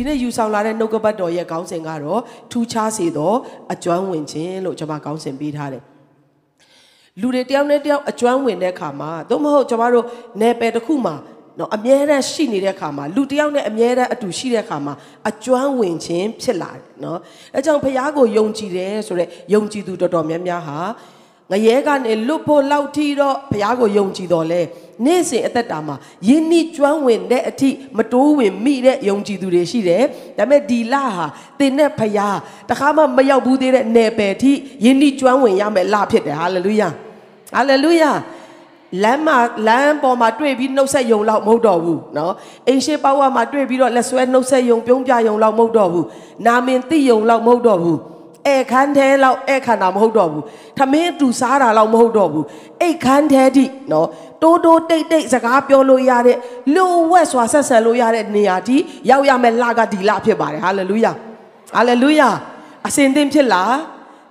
ဒီနေ့ယူဆောင်လာတဲ့နှုတ်ကပတ်တော်ရဲ့ခေါင်းစဉ်ကတော့ထူးခြားစေသောအကျွမ်းဝင်ခြင်းလို့ကျွန်မခေါင်းစဉ်ပေးထားတယ်လူတွေတယောက်နဲ့တယောက်အကျွမ်းဝင်တဲ့အခါမှာသို့မဟုတ်ကျွန်တော်တို့နယ်ပယ်တစ်ခုမှာနော်အမြဲတမ်းရှိနေတဲ့အခါမှာလူတယောက်နဲ့အမြဲတမ်းအတူရှိတဲ့အခါမှာအကျွမ်းဝင်ခြင်းဖြစ်လာတယ်နော်အဲကြောင့်ဖခင်ကိုယုံကြည်တယ်ဆိုတော့ယုံကြည်သူတော်တော်များများဟာ ငရဲကနေလွတ်ဖို့လောက်ထိတော့ဘုရားကိုယုံကြည်တော်လဲနေ့စဉ်အသက်တာမှာယဉ်ဤကျွမ်းဝင်တဲ့အထိမတိုးဝင်မိတဲ့ယုံကြည်သူတွေရှိတယ်ဒါပေမဲ့ဒီလဟာတင်တဲ့ဘုရားတခါမှမရောက်ဘူးသေးတဲ့နယ်ပယ်ထိယဉ်ဤကျွမ်းဝင်ရမယ်လဖြစ်တယ်ဟာလေလုယာဟာလေလုယာလမ်းမှာလမ်းပေါ်မှာတွေ့ပြီးနှုတ်ဆက်ယုံလောက်မဟုတ်တော့ဘူးเนาะအိမ်ရှိပေါဝါမှာတွေ့ပြီးတော့လက်ဆွဲနှုတ်ဆက်ယုံပြုံးပြယုံလောက်မဟုတ်တော့ဘူးနာမင်သိယုံလောက်မဟုတ်တော့ဘူး ဧခန်းသေးလောက်ဧခန္ဓာမဟုတ်တော့ဘူးထမင်းတူစားတာလောက်မဟုတ်တော့ဘူးအိတ်ခန်းသေးတိနော်တိုးတိုးတိတ်တိတ်စကားပြောလို့ရတဲ့လူဝက်စွာဆက်ဆံလို့ရတဲ့နေရာဒီရောက်ရမယ်လကဒီလဖြစ်ပါတယ်ဟာလေလုယာဟာလေလုယာအစဉ်သင်ဖြစ်လား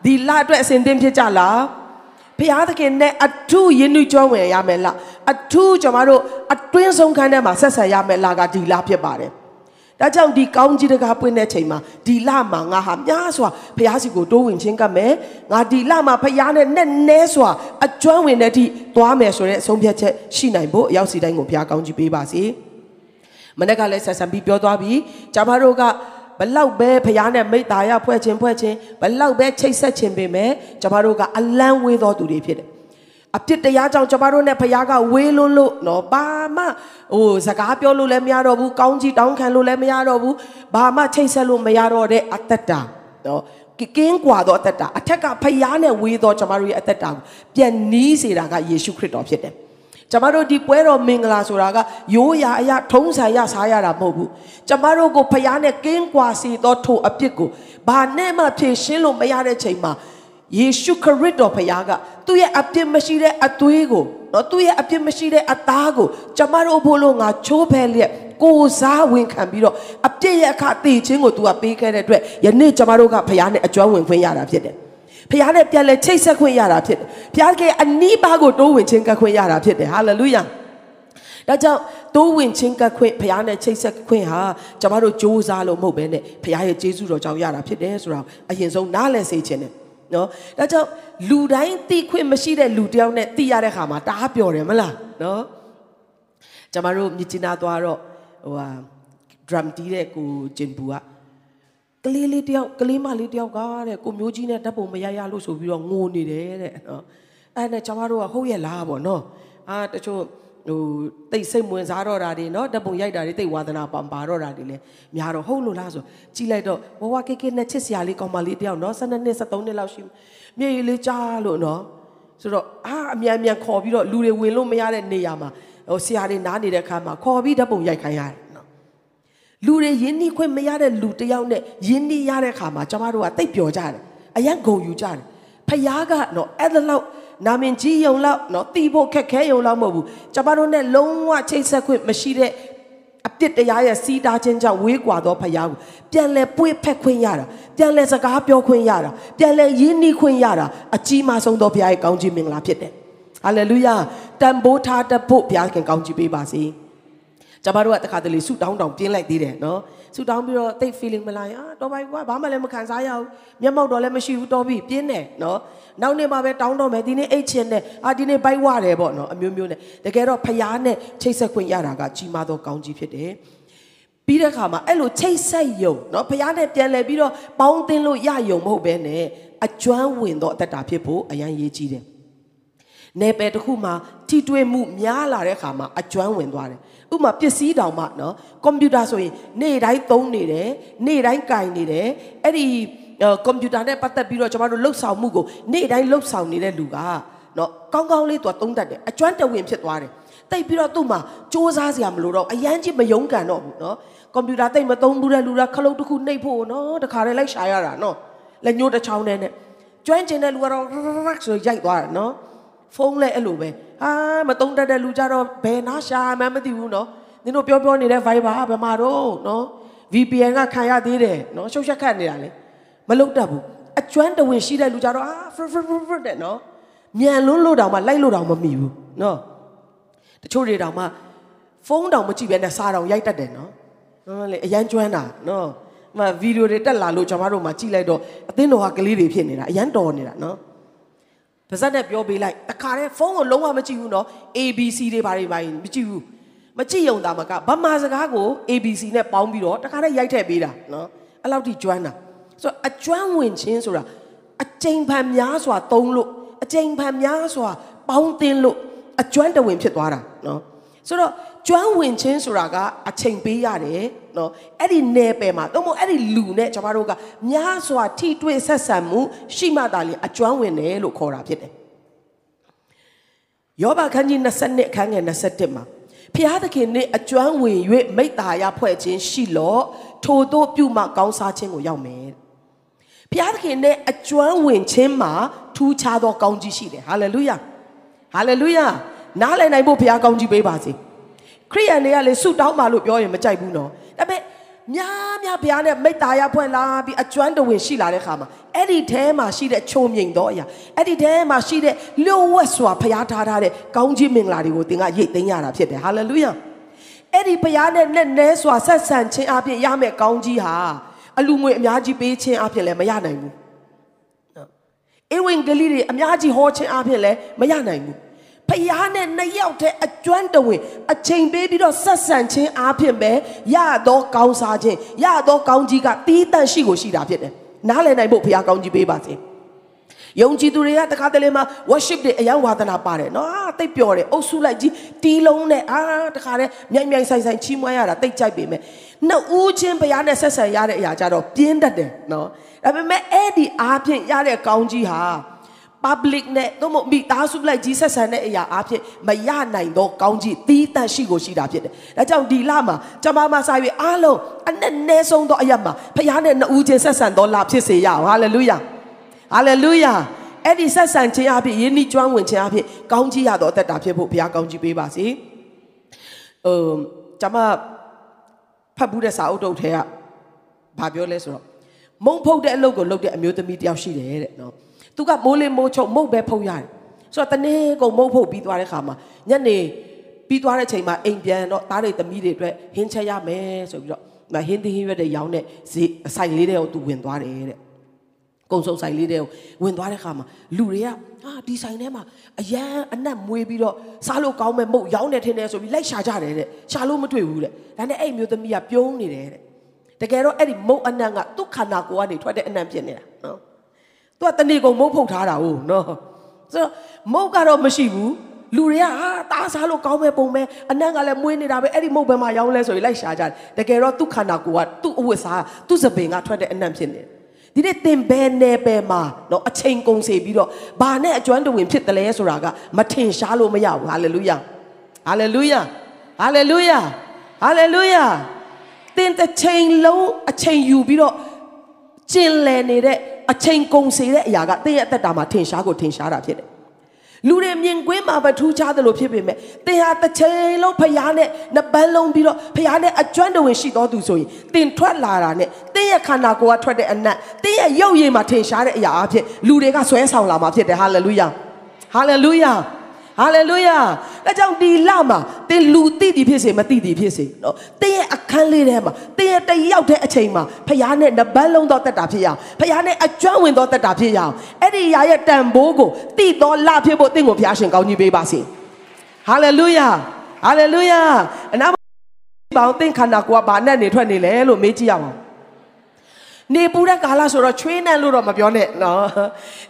ဒီလအတွက်အစဉ်သင်ဖြစ်ကြလားဖျားသခင်နဲ့အထူးယဉ်နှွကျွမ်းဝင်ရမယ်လားအထူးကျွန်တော်တို့အတွင်းဆုံးခန်းထဲမှာဆက်ဆံရမယ်လားကဒီလဖြစ်ပါတယ် ဒါကြောင့်ဒီကောင်းကြီးတကားပွင့်တဲ့ချိန်မှာဒီလမှာငါဟာများစွာဖျားစီကိုတိုးဝင်ချင်းကပ်မယ်ငါဒီလမှာဖျားနဲ့နဲ့နဲစွာအကျွမ်းဝင်တဲ့အထိသွားမယ်ဆိုတဲ့အဆုံးဖြတ်ချက်ရှိနိုင်ဖို့အရောက်စီတိုင်းကိုဖျားကောင်းကြီးပေးပါစေမနေ့ကလည်းဆက်ဆံပြီးပြောသွားပြီးကျမတို့ကဘလောက်ပဲဖျားနဲ့မိသားရဖွဲ့ခြင်းဖွဲ့ခြင်းဘလောက်ပဲချိတ်ဆက်ခြင်းပေမဲ့ကျမတို့ကအလန်းဝေးသောသူတွေဖြစ်တယ် အပြစ်တရားကြောင့်ကျမတို့နဲ့ဖခင်ကဝေးလွန်းလို့နော်ဘာမှဟိုစကားပြောလို့လည်းမရတော့ဘူးကောင်းကြီးတောင်းခံလို့လည်းမရတော့ဘူးဘာမှချိတ်ဆက်လို့မရတော့တဲ့အသက်တာနော်ကင်းကွာသောအသက်တာအထက်ကဖခင်နဲ့ဝေးသောကျမတို့ရဲ့အသက်တာကိုပြန်နီးစေတာကယေရှုခရစ်တော်ဖြစ်တယ်ကျမတို့ဒီပွဲတော်မင်္ဂလာဆိုတာကရိုးရာအရာထုံးစံရစားရတာမဟုတ်ဘူးကျမတို့ကိုဖခင်နဲ့ကင်းကွာစေသောထိုအပြစ်ကိုဘာနဲ့မှဖြေရှင်းလို့မရတဲ့ချိန်မှာ ယေရှုခရစ်တော်ဖခင်ကသူ့ရဲ့အပြစ်မရှိတဲ့အသွေးကိုနော်သူ့ရဲ့အပြစ်မရှိတဲ့အသားကိုကျမတို့ဖို့လို့ငါချိုးဖဲလျက်ကိုစားဝင်ခံပြီးတော့အပြစ်ရဲ့အခတည်ခြင်းကို तू ကပေးခဲ့တဲ့အတွက်ယနေ့ကျမတို့ကဖခင်နဲ့အကျွမ်းဝင်ခွင့်ရတာဖြစ်တယ်ဖခင်နဲ့ပြန်လဲချိတ်ဆက်ခွင့်ရတာဖြစ်တယ်ဖခင်ကအနီးပါးကိုတိုးဝင်ခြင်းကခွင့်ရတာဖြစ်တယ်ဟာလေလုယာဒါကြောင့်တိုးဝင်ချင်းကခွင့်ဖခင်နဲ့ချိတ်ဆက်ခွင့်ဟာကျမတို့စ조사လို့မဟုတ်ဘဲနဲ့ဖခင်ရဲ့ကျေးဇူးတော်ကြောင့်ရတာဖြစ်တယ်ဆိုတော့အရင်ဆုံးနားလည်စေခြင်းနဲ့ နော်ဒါကြောင့်လူတိုင်းသိခွင့်မရှိတဲ့လူတယောက်နဲ့သိရတဲ့ခါမှာတအားပျော်တယ်မလားနော်ကျမတို့မြစ်ချနာသွားတော့ဟိုဟာ drum တီးတဲ့ကိုဂျင်ပူကကလေးလေးတယောက်ကလေးမလေးတယောက်ကတဲ့ကိုမျိုးကြီးနဲ့ဓာတ်ပုံမရရလို့ဆိုပြီးတော့ငိုနေတယ်တဲ့နော်အဲ့နဲ့ကျမတို့ကဟုတ်ရဲ့လားပေါ့နော်အာတချို့ ဟိုတိတ်စိတ်ဝင်စားတော့တာတွေเนาะဓာတ်ပုံရိုက်တာတွေတိတ်ဝါသနာပံပါတော့တာတွေလည်းများတော့ဟုတ်လို့လားဆိုကြည့်လိုက်တော့ဘဝကိကိနဲ့ချစ်စရာလေးကောင်းမလေးတယောက်เนาะ12နှစ်13နှစ်လောက်ရှိမြေရည်လေးကြားလို့เนาะဆိုတော့အာအမြန်မြန်ခေါ်ပြီးတော့လူတွေဝင်လို့မရတဲ့နေရာမှာဟိုဆရာတွေနားနေတဲ့ခါမှာခေါ်ပြီးဓာတ်ပုံရိုက်ခိုင်းရတယ်နော်လူတွေယဉ်နှီးခွင့်မရတဲ့လူတယောက်နဲ့ယဉ်နှီးရတဲ့ခါမှာကျမတို့ကတိတ်ပျော်ကြတယ်အရင်ဂုံယူကြတယ်ဖယားကနော်အဲ့ဒါလောက် နာမင်ကြီးယုံလောက်နော်တီးဖို့ခက်ခဲယုံလောက်မဟုတ်ဘူးကျမတို့နဲ့လုံးဝချိတ်ဆက်ခွင့်မရှိတဲ့အပြစ်တရားရဲ့စီးတားခြင်းကြောင့်ဝေးကွာသောဖယားကိုပြန်လဲပွေးဖက်ခွင့်ရတာပြန်လဲစကားပြောခွင့်ရတာပြန်လဲယဉ်နှီးခွင့်ရတာအကြီးမားဆုံးသောဖယားရဲ့ကောင်းချီးမင်္ဂလာဖြစ်တယ်ဟာလေလုယာတန်ဖိုးထားတတ်ဖို့ဘုရားခင်ကောင်းချီးပေးပါစေကျွန်တော်တို့ကတခါတလေဆုတောင်းတောင်းပြင်းလိုက်သေးတယ်နော် ဆုတောင်းပြီးတော့တိတ် feeling မလာရင်အာတော်ပါကွာဘာမှလည်းမခံစားရဘူးမျက်မှောက်တော့လည်းမရှိဘူးတော်ပြီပြင်းတယ်နော်နောက်နေ့မှပဲတောင်းတော့မယ်ဒီနေ့အိတ်ချင်တယ်အာဒီနေ့ဘိုက်ဝတယ်ပေါ့နော်အမျိုးမျိုးနဲ့တကယ်တော့ဖျားနဲ့ချိတ်ဆက်ခွင့်ရတာကကြီးမားသောကောင်းကြီးဖြစ်တယ်ပြီးတဲ့အခါမှာအဲ့လိုချိတ်ဆက်ယုံเนาะဖခင်နဲ့ပြန်လဲပြီးတော့ပေါင်းတင်လို့ရယုံမဟုတ်ဘဲနဲ့အကျွမ်းဝင်သောအသက်တာဖြစ်ဖို့အရန်ရေးကြီးတယ်။နယ်ပယ်တစ်ခုမှာထိတွေ့မှုများလာတဲ့အခါမှာအကျွမ်းဝင်သွားတယ်။ ဥမာပစ္စည်းတောင်မှနော်ကွန်ပျူတာဆိုရင်နေ့တိုင်းသုံးနေတယ်နေ့တိုင်းကင်နေတယ်အဲ့ဒီကွန်ပျူတာနဲ့ပတ်သက်ပြီးတော့ကျွန်တော်တို့လှုပ်ဆောင်မှုကိုနေ့တိုင်းလှုပ်ဆောင်နေတဲ့လူကနော်ကောင်းကောင်းလေးသူကသုံးတတ်တယ်အကျွမ်းတဝင်ဖြစ်သွားတယ်တိတ်ပြီးတော့သူ့မှာစ조사စရာမလိုတော့အရန်ကြီးမယုံကန်တော့ဘူးနော်ကွန်ပျူတာတိတ်မသုံးဘူးတဲ့လူကခလုတ်တစ်ခုနှိပ်ဖို့နော်တခါတည်းလိုက်ရှာရတာနော်လက်ညှိုးတစ်ချောင်းနဲ့ကျွမ်းကျင်တဲ့လူကတော့ဆိုရိုက်သွားတာနော် ဖုန်းလည်းအဲ့လိုပဲဟာမသုံးတတ်တဲ့လူကြတော့ဘယ်နာရှာမှမသိဘူးနော်နင်တို့ပြောပြောနေတဲ့ Viber ဘယ်မှာတော့နော် VPN ကခံရသေးတယ်နော်ရှုပ်ရှက်ခတ်နေတာလေမလုတ်တတ်ဘူးအကျွမ်းတဝင်ရှိတဲ့လူကြတော့အာဖရဖရဖရတဲ့နော်မြန်လွန်းလို့တောင်မှလိုက်လို့တောင်မမိဘူးနော်တချို့တွေတောင်မှဖုန်းတောင်မကြည့်ဘဲနဲ့စာတောင်ရိုက်တတ်တယ်နော်ဟုတ်လေအရန်ကျွမ်းတာနော်မဗီဒီယိုတွေတက်လာလို့ကျွန်တော်တို့မှကြည့်လိုက်တော့အသင်းတော်ဟာကလေးတွေဖြစ်နေတာအရန်တော်နေတာနော် ပါဇက်နဲ့ပြောပေးလိုက်တခါတည်းဖုန်းကိုလုံးဝမကြည့်ဘူးနော် ABC တွေဘာတွေဘာတွေမကြည့်ဘူးမကြည့်ရုံသာမကဗမာစကားကို ABC နဲ့ပေါင်းပြီးတော့တခါတည်းရိုက်ထည့်ပေးတာနော်အဲ့လောက်ထိကျွမ်းတာဆိုတော့အကျွမ်းဝင်ခြင်းဆိုတာအကျိန်ဖန်များစွာသုံးလို့အကျိန်ဖန်များစွာပေါင်းတင်လို့အကျွမ်းတဝင်ဖြစ်သွားတာနော်ဆိုတော့ ကျွမ်းဝင်ခြင်းဆိုတာကအချိန်ပေးရတယ်နော်အဲ့ဒီနယ်ပယ်မှာတော့မဟုတ်အဲ့ဒီလူနဲ့ကျွန်တော်တို့ကများစွာထိတွေ့ဆက်ဆံမှုရှိမှသာလေအကျွမ်းဝင်တယ်လို့ခေါ်တာဖြစ်တယ်ယောဘခန်းကြီး20အခန်းငယ်21မှာဖျားသခင်နှင့်အကျွမ်းဝင်၍မိတ္တာရဖွဲ့ခြင်းရှိလော့ထိုတို့ပြုမှကောင်းစားခြင်းကိုရောက်မယ်ဖျားသခင်နဲ့အကျွမ်းဝင်ခြင်းမှာထူးခြားသောကောင်းကြီးရှိတယ်ဟာလေလုယာဟာလေလုယာနားလည်နိုင်ဖို့ဘုရားကောင်းကြီးပေးပါစေ ခရိယန်တွေကလေဆုတောင်းပါလို့ပြောရင်မကြိုက်ဘူးနော်ဒါပေမဲ့များများဘုရားနဲ့မိတ္တာရဖွဲ့လာပြီးအကျွမ်းတဝင်ရှိလာတဲ့ခါမှာအဲ့ဒီထဲမှာရှိတဲ့ချုံမြိန်သောအရာအဲ့ဒီထဲမှာရှိတဲ့လျှို့ဝှက်စွာဘုရားထားထားတဲ့ကောင်းကြီးမင်္ဂလာတွေကိုသင်ကရိတ်သိမ်းရတာဖြစ်တယ်ဟာလေလုယာအဲ့ဒီဘုရားနဲ့နဲ့နဲစွာဆက်ဆံခြင်းအပြင်ရမယ့်ကောင်းကြီးဟာအလူငွေအများကြီးပေးခြင်းအပြင်လည်းမရနိုင်ဘူးဧဝံဂေလိတွေအများကြီးဟောခြင်းအပြင်လည်းမရနိုင်ဘူး ဖျားနဲ့နှစ်ယောက်တည်းအကျွမ်းတဝင်အချိန်ပေးပြီးတော့ဆက်ဆံခြင်းအားဖြင့်ပဲရတော့ကောင်းစားခြင်းရတော့ကောင်းကြီးကတီးတန့်ရှိကိုရှိတာဖြစ်တယ်နားလည်နိုင်ဖို့ဖျားကောင်းကြီးပေးပါစေယုံကြည်သူတွေကတခါတလေမှာ worship တွေအယံဝါဒနာပါတယ်နော်အာတိတ်ပျော်တယ်အုပ်စုလိုက်ကြီးတီးလုံးနဲ့အာတခါတည်းမြိုင်မြိုင်ဆိုင်ဆိုင်ချီးမွမ်းရတာတိတ်ကြိုက်ပေမဲ့နှစ်ဦးချင်းဘုရားနဲ့ဆက်ဆံရတဲ့အရာကြတော့ပြင်းတတ်တယ်နော်ဒါပေမဲ့အဲ့ဒီအားဖြင့်ရတဲ့ကောင်းကြီးဟာ public နဲ့တော့မိသားစုလိုက်ကြီးဆက်ဆံတဲ့အရာအဖြစ်မရနိုင်တော့ကောင်းကြီးတီးတန့်ရှိကိုရှိတာဖြစ်တယ်။ဒါကြောင့်ဒီလမှာကျွန်မမဆိုင်ပြီးအားလုံးအနဲ့နဲဆုံးသောအရာမှာဖခင်နဲ့နှစ်ဦးချင်းဆက်ဆံတော်လာဖြစ်စေရအောင်။ဟာလေလုယာ။ဟာလေလုယာ။အဲ့ဒီဆက်ဆံခြင်းအဖြစ်ယဉ်ဤကျွမ်းဝင်ခြင်းအဖြစ်ကောင်းကြီးရတော်အသက်တာဖြစ်ဖို့ဘုရားကောင်းကြီးပေးပါစေ။အမ်ကျွန်မဖတ်ဘူးတဲ့စာအုပ်တုပ်ထဲကဘာပြောလဲဆိုတော့မုံဖုတ်တဲ့အလုပ်ကိုလုပ်တဲ့အမျိုးသမီးတယောက်ရှိတယ်တဲ့နော်။ သူကမိုးလေးမိုးချုပ်မုတ်ပဲဖုတ်ရတယ်ဆိုတော့တနေ့ကုန်မုတ်ဖုတ်ပြီးသွားတဲ့ခါမှာညနေပြီးသွားတဲ့ချိန်မှာအိမ်ပြန်တော့သားတွေသမီးတွေအတွက်ဟင်းချက်ရမယ်ဆိုပြီးတော့ဟင်းသီးဟင်းရွက်တွေရောင်းတဲ့ဈေးဆိုင်လေးတွေကိုသူဝင်သွားတယ်တဲ့ကုံစုံဆိုင်လေးတွေကိုဝင်သွားတဲ့ခါမှာလူတွေကဟာဒီဆိုင်ထဲမှာအရန်အနက်မွေးပြီးတော့စားလို့ကောင်းမဲ့မုတ်ရောင်းနေထင်းနေဆိုပြီးလိုက်ရှာကြတယ်တဲ့ရှာလို့မတွေ့ဘူးတဲ့ဒါနဲ့အဲ့မျိုးသမီးကပြုံးနေတယ်တဲ့တကယ်တော့အဲ့ဒီမုတ်အနက်ကသူ့ခန္ဓာကိုယ်ကနေထွက်တဲ့အနံ့ဖြစ်နေတာနော် သူကတဏီကုံမုတ်ဖုတ်ထားတာဟုတ်နော်ဆိုတော့မုတ်ကတော့မရှိဘူးလူတွေကဟာတားစားလို့ကောင်းမဲ့ပုံပဲအနံ့ကလည်းမွေးနေတာပဲအဲ့ဒီမုတ်ဘဲမှာရောင်းလဲဆိုပြီးလိုက်ရှာကြတယ်တကယ်တော့သူ့ခန္ဓာကိုယ်ကသူ့အဝတ်စားသူ့စပင်ကထွက်တဲ့အနံ့ဖြစ်နေတယ်ဒီနေ့သင်ဘယ်နယ်ပယ်မှာနော်အချိန်ကုန်စေပြီးတော့ဘာနဲ့အကျွမ်းတဝင်ဖြစ်တယ်လဲဆိုတာကမထင်ရှားလို့မရဘူးဟာလေလုယာဟာလေလုယာဟာလေလုယာဟာလေလုယာသင်တစ်ချိန်လုံးအချိန်ယူပြီးတော့ကျင်လည်နေတဲ့ အချိန်ကုန်စေတဲ့အရာကသင်ရဲ့အသက်တာမှာထင်ရှားကိုထင်ရှားတာဖြစ်တယ်လူတွေမြင်ကွင်းမှာပဲထူးခြားတယ်လို့ဖြစ်ပေမဲ့သင်ဟာတစ်ချိန်လုံးဖျားနဲ့နှစ်ပန်းလုံးပြီးတော့ဖျားနဲ့အကျွမ်းတဝင်ရှိတော်သူဆိုရင်သင်ထွက်လာတာနဲ့သင်ရဲ့ခန္ဓာကိုယ်ကထွက်တဲ့အနက်သင်ရဲ့ရုပ်ရည်မှာထင်ရှားတဲ့အရာအဖြစ်လူတွေကဆွဲဆောင်လာမှာဖြစ်တယ်ဟာလေလုယာဟာလေလုယာ ဟာလေလုယာဒါကြောင့်ဒီလမှာသင်လူသိသည်ဖြစ်စေမသိသည်ဖြစ်စေနော်သင်ရဲ့အခန်းလေးထဲမှာသင်ရဲ့တယောက်တဲ့အချိန်မှာဖခင်နဲ့နဘန်းလုံးသောတက်တာဖြစ်ရအောင်ဖခင်နဲ့အကျွမ်းဝင်သောတက်တာဖြစ်ရအောင်အဲ့ဒီຢာရဲ့တန်ဖိုးကိုသိတော်လဖြစ်ဖို့သင်ကိုဖခင်ရှင်ကောင်းကြီးပေးပါစေဟာလေလုယာဟာလေလုယာအနာပေါင်းသင်ခန္ဓာကိုယ်ကဘာနဲ့နေထွက်နေလဲလို့မေးကြည့်ရအောင် နေပူတဲ့ကာလဆိုတော့ချွေးနှံလို့တော့မပြောနဲ့နော်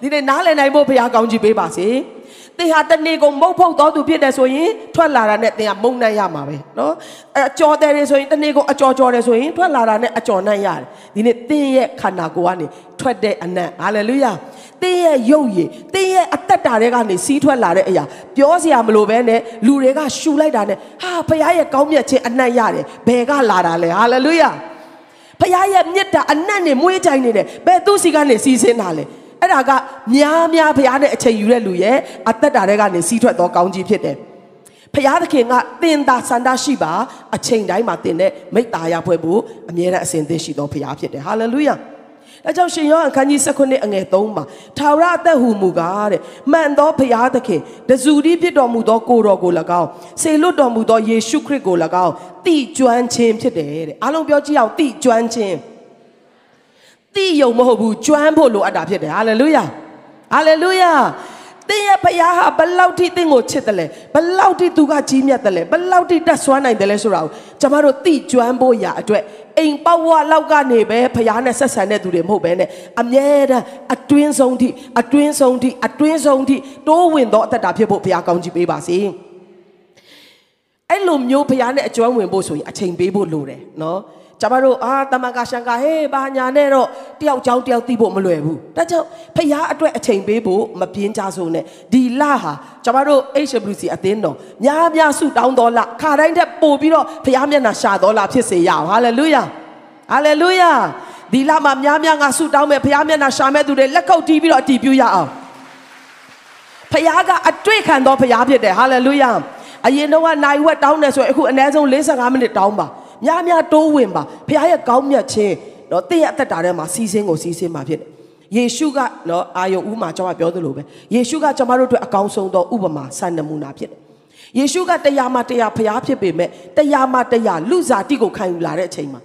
ဒီနေ့နားလည်နိုင်ဖို့ဘုရားကောင်းကြီးပေးပါစေသင်ဟာတနေ့ကုန်မုတ်ဖုတ်တော်သူဖြစ်တယ်ဆိုရင်ထွက်လာတာနဲ့သင်ကမုံနှံ့ရမှာပဲနော်အဲအကျော်တယ်ဆိုရင်တနေ့ကုန်အကျော်ကျော်တယ်ဆိုရင်ထွက်လာတာနဲ့အကျော်နှံ့ရတယ်ဒီနေ့သင်ရဲ့ခန္ဓာကိုယ်ကနေထွက်တဲ့အနံ့ဟာလေလုယာသင်ရဲ့ရုပ်ရည်သင်ရဲ့အသက်တာတွေကနေစီးထွက်လာတဲ့အရာပြောစရာမလိုပဲနဲ့လူတွေကရှူလိုက်တာနဲ့ဟာဖခင်ရဲ့ကောင်းမြတ်ခြင်းအနံ့ရတယ်ဘယ်ကလာတာလဲဟာလေလုယာ ဖခင်ရဲ့မြတ်တာအနံ့နေမွေးကြိုင်နေတယ်ဘယ်သူစီကနေစီးစင်းတာလဲအဲ့ဒါကများများဘုရားနဲ့အချိန်ယူတဲ့လူရဲ့အသက်တာတွေကနေစီးထွက်သောကောင်းကြီးဖြစ်တယ်ဖျားသခင်ကတင်တာစန္ဒရှိပါအချိန်တိုင်းမှာတင်တဲ့မိတ္တာရဖွဲ့ဖို့အမြဲတမ်းအစဉ်သင့်ရှိသောဖျားဖြစ်တယ်ဟာလေလုယာ အဲကြောင့်ရှင်ယောဟန်ခန်းကြီး19အငယ်3မှာထာဝရအသက်ဟူမူကားတဲ့မှန်သောဖရာသခင်တဇူတိဖြစ်တော်မူသောကိုတော်ကို၎င်းစေလွတ်တော်မူသောယေရှုခရစ်ကို၎င်းတိကျွမ်းခြင်းဖြစ်တယ်တဲ့အားလုံးပြောကြည့်အောင်တိကျွမ်းခြင်းတိယုံမဟုတ်ဘူးကျွမ်းဖို့လိုအပ်တာဖြစ်တယ်ဟာလေလုယာဟာလေလုယာ တင်းရဲ့ဖခင်ဟာဘလောက်ထိတင်းကိုချစ်တယ်လဲဘလောက်ထိသူကကြီးမြတ်တယ်လဲဘလောက်ထိတတ်ဆွမ်းနိုင်တယ်လဲဆိုတာကိုကျမတို့သိကျွမ်းဖို့ရာအတွက်အိမ်ပေါဝလောက်ကနေပဲဖခင်နဲ့ဆက်ဆံတဲ့သူတွေမဟုတ်ပဲနဲ့အမြဲတမ်းအတွင်းဆုံးထိအတွင်းဆုံးထိအတွင်းဆုံးထိတိုးဝင်သောအသက်တာဖြစ်ဖို့ဖခင်ကောင်းချီးပေးပါစေအဲ့လိုမျိုးဖခင်နဲ့အကျွမ်းဝင်ဖို့ဆိုရင်အချိန်ပေးဖို့လိုတယ်နော် ကျမတို့အာတမန်ကရှန်ကဟေးဘာညာနဲ့တော့တယောက်ကြောင်းတယောက်သိဖို့မလွယ်ဘူးဒါကြောင့်ဖះအတွက်အချိန်ပေးဖို့မပြင်းကြဆုံးနဲ့ဒီလဟာကျမတို့ HWC အသင်းတော်များများဆုတောင်းတော်လခါတိုင်းထက်ပိုပြီးတော့ဖះမျက်နှာရှာတော်လဖြစ်စေရအောင်ဟာလေလုယာဟာလေလုယာဒီလမှာများများငါဆုတောင်းမဲ့ဖះမျက်နှာရှာမဲ့သူတွေလက်ကုပ်တီးပြီးတော့အတီးပြရအောင်ဖះကအတွေ့ခံတော်ဖះဖြစ်တယ်ဟာလေလုယာအရင်တော့နိုင်ဝက်တောင်းတယ်ဆိုရင်အခုအနည်းဆုံး45မိနစ်တောင်းပါ များများတိုးဝင်ပါဖခင်ရဲ့ကောင်းမြတ်ခြင်းနော်တင့်ရဲ့အသက်တာထဲမှာစီးစင်းကိုစီးစင်းမှာဖြစ်တယ်ယေရှုကနော်အာယုံဥမှာကျွန်မပြောသလိုပဲယေရှုကကျွန်မတို့အတွက်အကောင်းဆုံးသောဥပမာစံနမူနာဖြစ်တယ်ယေရှုကတရားမှတရားဖျားဖြစ်ပေမဲ့တရားမှတရားလူစားတိကိုခံယူလာတဲ့အချိန်မှာ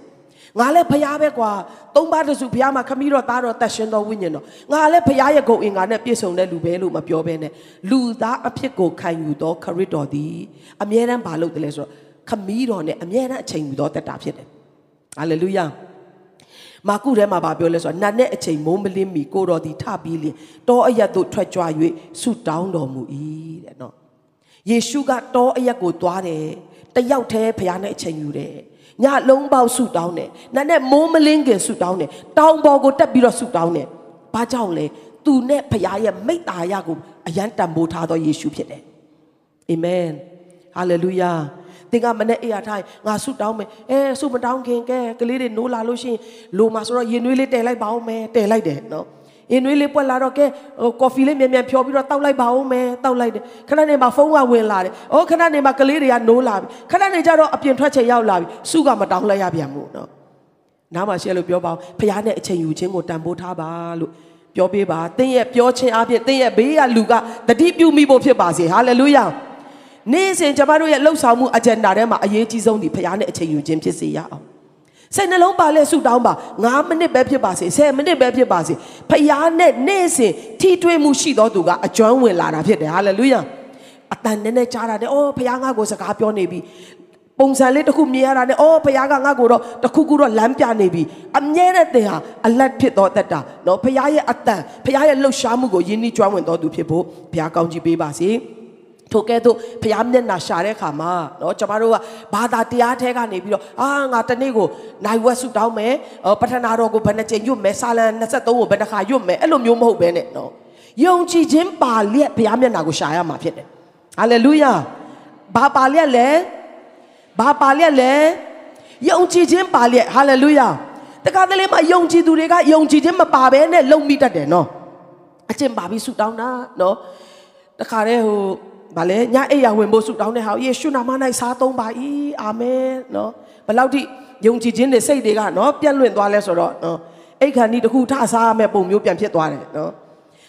ငါလည်းဖျားပဲကွာသုံးပါးတစုဖျားမှာခမီးတော့သားတော့တတ်ရှင်တော်ဝိညာဉ်တော်ငါလည်းဖျားရဲ့ဂုဏ်အင်္ဂါနဲ့ပြည့်စုံတဲ့လူပဲလို့မပြောဘဲနဲ့လူသားအဖြစ်ကိုခံယူသောခရစ်တော်သည်အမြဲတမ်းမလုပ်တယ်လဲဆိုတော့ ခမီးတော်နဲ့အမြဲတမ်းအချိန်ယူတော်တတ်တာဖြစ်တယ်ဟာလေလုယာမာကုထဲမှာဗာပြောလဲဆိုတော့နတ်နဲ့အချိန်မိုးမလင်းမီကိုတော်ဒီထပြီးလင်တောအရက်သို့ထွက်ကြွ၍ဆုတောင်းတော်မူ၏တဲ့နော်ယေရှုကတောအရက်ကိုသွားတယ်တယောက်တည်းဖခင်နဲ့အချိန်ယူတယ်ညလုံးပေါက်ဆုတောင်းတယ်နတ်နဲ့မိုးမလင်းခင်ဆုတောင်းတယ်တောင်ပေါ်ကိုတက်ပြီးတော့ဆုတောင်းတယ်ဘာကြောင့်လဲသူနဲ့ဖခင်ရဲ့မိတ္တာရကိုအယံတန်ဖိုးထားသောယေရှုဖြစ်တယ်အာမင်ဟာလေလုယာသ င်ကမနဲ့အေးရထိုင်ငါဆုတောင်းမယ်အဲဆုမတောင်းခင်ကဲကလေးတွေနိုးလာလို့ရှိရင်လိုမှာဆိုတော့ရင်နွေးလေးတည်လိုက်ပါအောင်မယ်တည်လိုက်တယ်နော်အင်းနွေးလေးပွက်လာတော့ကဲကော်ဖီလေးမြန်မြန်ဖြောပြီးတော့တောက်လိုက်ပါဦးမယ်တောက်လိုက်တယ်ခဏနေမှာဖုန်းကဝင်လာတယ်အိုးခဏနေမှာကလေးတွေကနိုးလာပြီခဏနေကျတော့အပြင်ထွက်ချိန်ရောက်လာပြီစုကမတောင်းလိုက်ရပြန်ဘူးနော်နားမှာရှဲလို့ပြောပါဦးဖခင်နဲ့အချိန်ယူခြင်းကိုတန်ဖိုးထားပါလို့ပြောပေးပါသင်ရဲ့ပြောခြင်းအပြင်သင်ရဲ့ဘေးကလူကတတိပြုမိဖို့ဖြစ်ပါစေဟာလေလုယာ နေ့စဉ်ကျမတို့ရဲ့လှုပ်ဆောင်မှုအဂျန်ဒါထဲမှာအရေးကြီးဆုံးဒီဖခင်နဲ့အချိန်ယူခြင်းဖြစ်စေရအောင်စိတ်နှလုံးပါလဲဆူတောင်းပါ9မိနစ်ပဲဖြစ်ပါစေ10မိနစ်ပဲဖြစ်ပါစေဖခင်နဲ့နေ့စဉ်ထိတွေ့မှုရှိသောသူကအကျွမ်းဝင်လာတာဖြစ်တယ်ဟာလေလုယာအတန်နဲ့နဲ့ကြားတာတဲ့အော်ဖခင်ငါ့ကိုစကားပြောနေပြီပုံစံလေးတစ်ခုမြင်ရတာနဲ့အော်ဖခင်ကငါ့ကိုတော့တစ်ခုခုတော့လမ်းပြနေပြီအမြဲတဲ့တင်ဟာအလတ်ဖြစ်သောတတ်တာနော်ဖခင်ရဲ့အတန်ဖခင်ရဲ့လှုပ်ရှားမှုကိုယဉ်နှီးကျွမ်းဝင်တော်သူဖြစ်ဖို့ဘုရားကောင်းချီးပေးပါစေ။ ထိုကဲ့သို့ဖျားမျက်နှာရှာတဲ့အခါမှာเนาะကျွန်တော်တို့ကဘာသာတရားထဲကနေပြီးတော့အာငါတနေ့ကိုနိုင်ဝက်ဆုတောင်းမယ်ပထနာတော်ကိုဘယ်နှကြိမ်ရွတ်မယ်စာလံ23ကိုဘယ်နှခါရွတ်မယ်အဲ့လိုမျိုးမဟုတ်ဘဲနဲ့เนาะယုံကြည်ခြင်းပါလျက်ဖျားမျက်နှာကိုရှာရမှာဖြစ်တယ်ဟာလေလုယာဘာပါလျက်လဲဘာပါလျက်လဲယုံကြည်ခြင်းပါလျက်ဟာလေလုယာတခါတလေမှာယုံကြည်သူတွေကယုံကြည်ခြင်းမပါဘဲနဲ့လုံမိတတ်တယ်เนาะအကျင့်ပါပြီးဆုတောင်းတာเนาะတခါတည်းဟို ဗာလဲညအိယာဝင်ဖို့ဆုတောင်းတဲ့ဟာယေရှုနာမ၌စားသုံးပါ၏အာမင်နော်ဘယ်လောက်ထိယုံကြည်ခြင်းတွေစိတ်တွေကနော်ပြန့်လွင့်သွားလဲဆိုတော့နော်အိတ်ခါနီးတစ်ခုထစားရမယ့်ပုံမျိုးပြန်ဖြစ်သွားတယ်နော်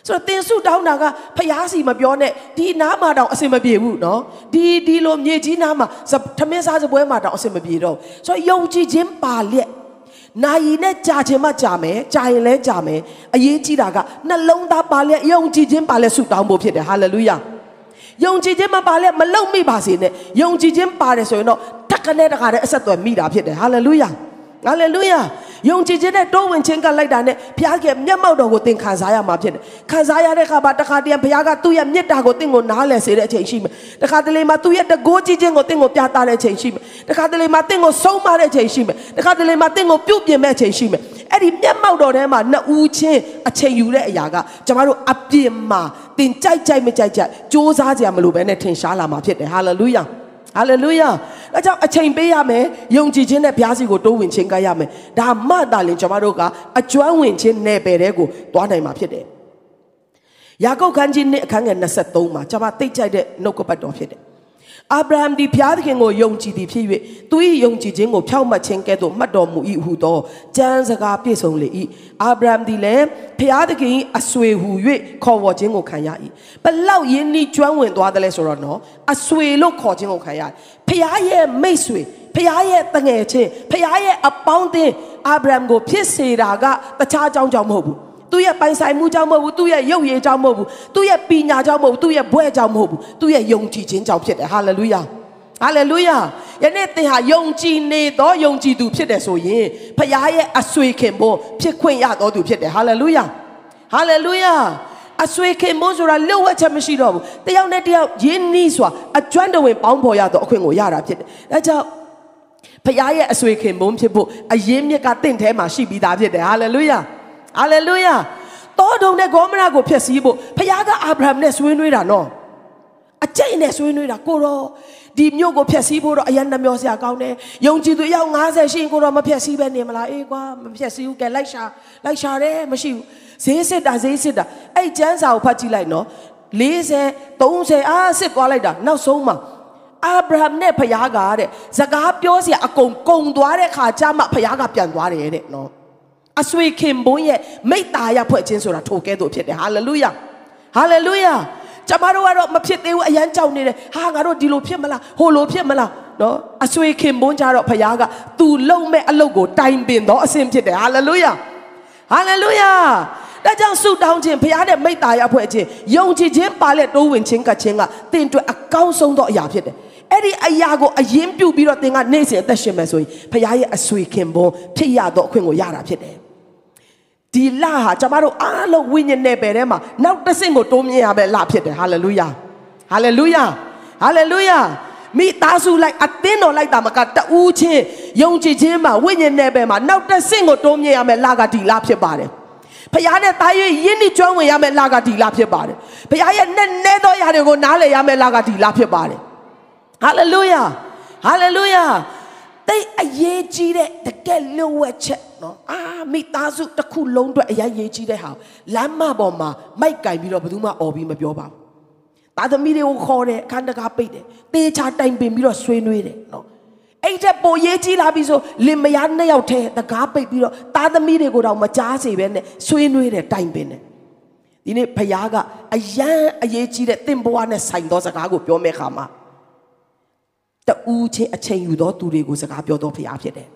ဆိုတော့တင်ဆုတောင်းတာကဖျားစီမပြောနဲ့ဒီနားမှာတောင်အစင်မပြေဘူးနော်ဒီဒီလိုမြေကြီးနားမှာထမင်းစားစပွဲမှာတောင်အစင်မပြေတော့ဆိုတော့ယုံကြည်ခြင်းပါလျက်နာယီနဲ့ကြာခြင်းမှကြာမယ်ကြာရင်လည်းကြာမယ်အရေးကြီးတာကနှလုံးသားပါလျက်ယုံကြည်ခြင်းပါလျက်ဆုတောင်းဖို့ဖြစ်တယ်ဟာလေလုယာ ယုံကြည်ခြင်းမပါလဲမလုံမိပါစေနဲ့ယုံကြည်ခြင်းပါတယ်ဆိုရင်တော့တက္ကနဲ့တခါတည်းအဆက်အသွယ်မိတာဖြစ်တယ်ဟာလေလုယာဟာလေလုယာ ယုံကြည်ခြင်းနဲ့တိုးဝင်ခြင်းကလိုက်တာနဲ့ဘုရားကမျက်မှောက်တော်ကိုသင်ခံစားရမှာဖြစ်တယ်ခံစားရတဲ့အခါမှာတခါတည်းဘုရားကသူ့ရဲ့မေတ္တာကိုသင်ကိုနားလည်စေတဲ့အချိန်ရှိမယ်တခါတလေမှာသူ့ရဲ့တကိုးကြည်ခြင်းကိုသင်ကိုပြသတဲ့အချိန်ရှိမယ်တခါတလေမှာသင်ကိုဆုံးမတဲ့အချိန်ရှိမယ်တခါတလေမှာသင်ကိုပြုတ်ပြင်မဲ့အချိန်ရှိမယ်အဲ့ဒီမျက်မှောက်တော်ထဲမှာနှစ်ဦးချင်းအချိန်ယူတဲ့အရာကကျမတို့အပြင်မှာသင်ကြိုက်ကြိုက်မကြိုက်ကြိုက်စ조사ကြရမလို့ပဲနဲ့ထင်ရှားလာမှာဖြစ်တယ်ဟာလေလုယာ ဟာလေလုယာအဲကြောင့်အချိန်ပေးရမယ်ယုံကြည်ခြင်းနဲ့ဘုရားစီကိုတိုးဝင်ခြင်းကရမယ်ဒါမှသာလင်ကျွန်တော်တို့ကအကျွမ်းဝင်ခြင်းနယ်ပယ်တဲ့ကိုသွားနိုင်မှာဖြစ်တယ်ယာကုပ်ခန်းကြီးနှစ်အခန်းငယ်23မှာကျွန်မသိကြိုက်တဲ့နှုတ်ကပတ်တော်ဖြစ်တယ် အာဗြဟံဒီဘုရားသခင်ကိုယုံကြည်သည်ဖြစ်၍သူ၏ယုံကြည်ခြင်းကိုဖြောင့်မတ်ခြင်းကဲ့သို့မှတ်တော်မူ၏ဟုသောကျမ်းစကားပြည့်စုံလေ၏အာဗြဟံဒီလည်းဘုရားသခင်၏အဆွေဟူ၍ခေါ်ဝေါ်ခြင်းကိုခံရ၏ဘလောက်ယင်းဤကျွမ်းဝင်သွားတယ်လဲဆိုတော့နော်အဆွေလို့ခေါ်ခြင်းကိုခံရတယ်ဘုရားရဲ့မိတ်ဆွေဖခင်ရဲ့တငယ်ချင်းဖခင်ရဲ့အပေါင်းအသင်းအာဗြဟံကိုဖြစ်စေတာကတခြားအကြောင်းကြောင့်မဟုတ်ဘူး သူရဲ့ပိုင်ဆိုင်မှုကြောင့်မဟုတ်ဘူးသူရဲ့ရုပ်ရည်ကြောင့်မဟုတ်ဘူးသူရဲ့ပညာကြောင့်မဟုတ်ဘူးသူရဲ့ဘွဲ့ကြောင့်မဟုတ်ဘူးသူရဲ့ယုံကြည်ခြင်းကြောင့်ဖြစ်တယ်ဟာလေလုယာဟာလေလုယာယနေ့သင်ဟာယုံကြည်နေသောယုံကြည်သူဖြစ်တယ်ဆိုရင်ဖခင်ရဲ့အဆွေခင်ဖို့ဖြစ်ခွင့်ရတော်သူဖြစ်တယ်ဟာလေလုယာဟာလေလုယာအဆွေခင်မို့ဆိုတာလွတ်ဝက်ချက်မရှိတော့ဘူးတယောက်နဲ့တယောက်ယင်းနီးစွာအကျွမ်းတဝင်ပေါင်းဖော်ရတော့အခွင့်ကိုရတာဖြစ်တယ်ဒါကြောင့်ဖခင်ရဲ့အဆွေခင်မုန်းဖြစ်ဖို့အရင်မြစ်ကတင့်ထဲမှာရှိပြီးသားဖြစ်တယ်ဟာလေလုယာ ဟာလေလုယာတောတုံနဲ့ဂေါမရကိုဖျက်ဆီးဖို့ဖခင်ကအာဗြဟံနဲ့ဆွေးနွေးတာနော်အကျိတ်နဲ့ဆွေးနွေးတာကိုတော့ဒီမြို့ကိုဖျက်ဆီးဖို့တော့အရင်နှမျောစရာကောင်းတယ်ယုံကြည်သူရောက်90ရှိရင်ကိုတော့မဖျက်ဆီးပဲနေမလားအေးကွာမဖျက်ဆီးဘူးကဲလိုက်ရှာလိုက်ရှာတယ်မရှိဘူးဈေးစစ်တာဈေးစစ်တာအဲ့ကျန်းစာကိုဖတ်ကြည့်လိုက်နော်40 30အာစစ်သွားလိုက်တာနောက်ဆုံးမှာအာဗြဟံနဲ့ဖခင်ကတဲ့စကားပြောစရာအကုန်ကုံသွားတဲ့ခါကျမှဖခင်ကပြန်သွားတယ်တဲ့နော် အဆွေခင်ဘုန်းရဲ့မိတ္တာရဖွဲ့ခြင်းဆိုတာထိုကဲ့သို့ဖြစ်တယ်ဟာလေလုယာဟာလေလုယာကျမတို့ကတော့မဖြစ်သေးဘူးအရန်ကြောက်နေတယ်ဟာငါတို့ဒီလိုဖြစ်မလားဟိုလိုဖြစ်မလားနော်အဆွေခင်ဘုန်းကြတော့ဖခင်ကသူလုံမဲ့အလုပ်ကိုတိုင်ပင်တော့အဆင်ဖြစ်တယ်ဟာလေလုယာဟာလေလုယာဒါကြောင့်ဆုတောင်းခြင်းဘုရားနဲ့မိတ္တာရဖွဲ့ခြင်းယုံကြည်ခြင်းပါလက်တိုးဝင်ခြင်းကခြင်းကသင်အတွက်အကောင်းဆုံးသောအရာဖြစ်တယ်အဲ့ဒီအရာကိုအရင်ပြုတ်ပြီးတော့သင်ကနေ့စဉ်အသက်ရှင်မယ်ဆိုရင်ဘုရားရဲ့အဆွေခင်ဘုန်းဖြစ်ရတော့အခွင့်ကိုရတာဖြစ်တယ် ဒီလဟာကျမတို့အားလုံးဝိညာဉ်နယ်ပယ်ထဲမှာနောက်တစ်ဆင့်ကိုတိုးမြင့်ရမယ်လဖြစ်တယ်ဟာလေလုယာဟာလေလုယာဟာလေလုယာမိသားစုလိုက်အသင်းတော်လိုက်တာမကတူးချင်းယုံကြည်ခြင်းမှာဝိညာဉ်နယ်ပယ်မှာနောက်တစ်ဆင့်ကိုတိုးမြင့်ရမယ်လကဒီလဖြစ်ပါတယ်ဖခင်နဲ့တာ၍ယဉ်ဤကျွမ်းဝင်ရမယ်လကဒီလဖြစ်ပါတယ်ဖခင်ရဲ့နဲ့နဲသောຢာတွေကိုနားလည်ရမယ်လကဒီလဖြစ်ပါတယ်ဟာလေလုယာဟာလေလုယာတိတ်အရေးကြီးတဲ့တကယ်လွတ်ဝက်ချက် နော်အာမိသားစုတစ်ခုလုံးအတွက်အရေးရေးကြီးတဲ့ဟာလမ်းမပေါ်မှာမိုက်ကင်ပြီးတော့ဘယ်သူမှអော်ပြီးမပြောပါဘူးသားသမီးတွေကိုခေါ်တယ်အခန်းတကားပိတ်တယ်တေချာတိုင်ပင်ပြီးတော့ဆွေးနွေးတယ်နော်အဲ့တဲ့ပိုရေးကြီးလာပြီဆိုလင်မယားနှစ်ယောက်ထဲတကားပိတ်ပြီးတော့သားသမီးတွေကိုတော့မကြားစေပဲနဲ့ဆွေးနွေးတယ်တိုင်ပင်တယ်ဒီနေ့ဖခင်ကအယံအရေးကြီးတဲ့တင့်ဘဝနဲ့ဆိုင်သောစကားကိုပြောမဲ့ခါမှာတူးချင်းအချိန်ယူသောသူတွေကိုစကားပြောတော့ဖခင်ဖြစ်တယ်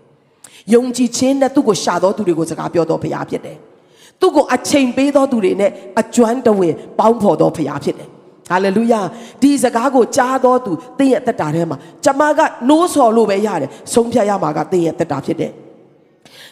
ယုံကြည်ခြင်းနဲ့သူ့ကိုရှာသောသူတွေကိုစကားပြောတော့ဖခင်ဖြစ်တယ်သူ့ကိုအချိန်ပေးသောသူတွေနဲ့အကျွမ်းတဝင်ပေါင်းဖော်သောဖခင်ဖြစ်တယ်ဟာလေလုယာဒီစကားကိုကြားတော်သူသင်ရဲ့တက်တာထဲမှာကျမကနိုးဆော်လို့ပဲရတယ်ဆုံးဖြတ်ရမှာကသင်ရဲ့တက်တာဖြစ်တယ်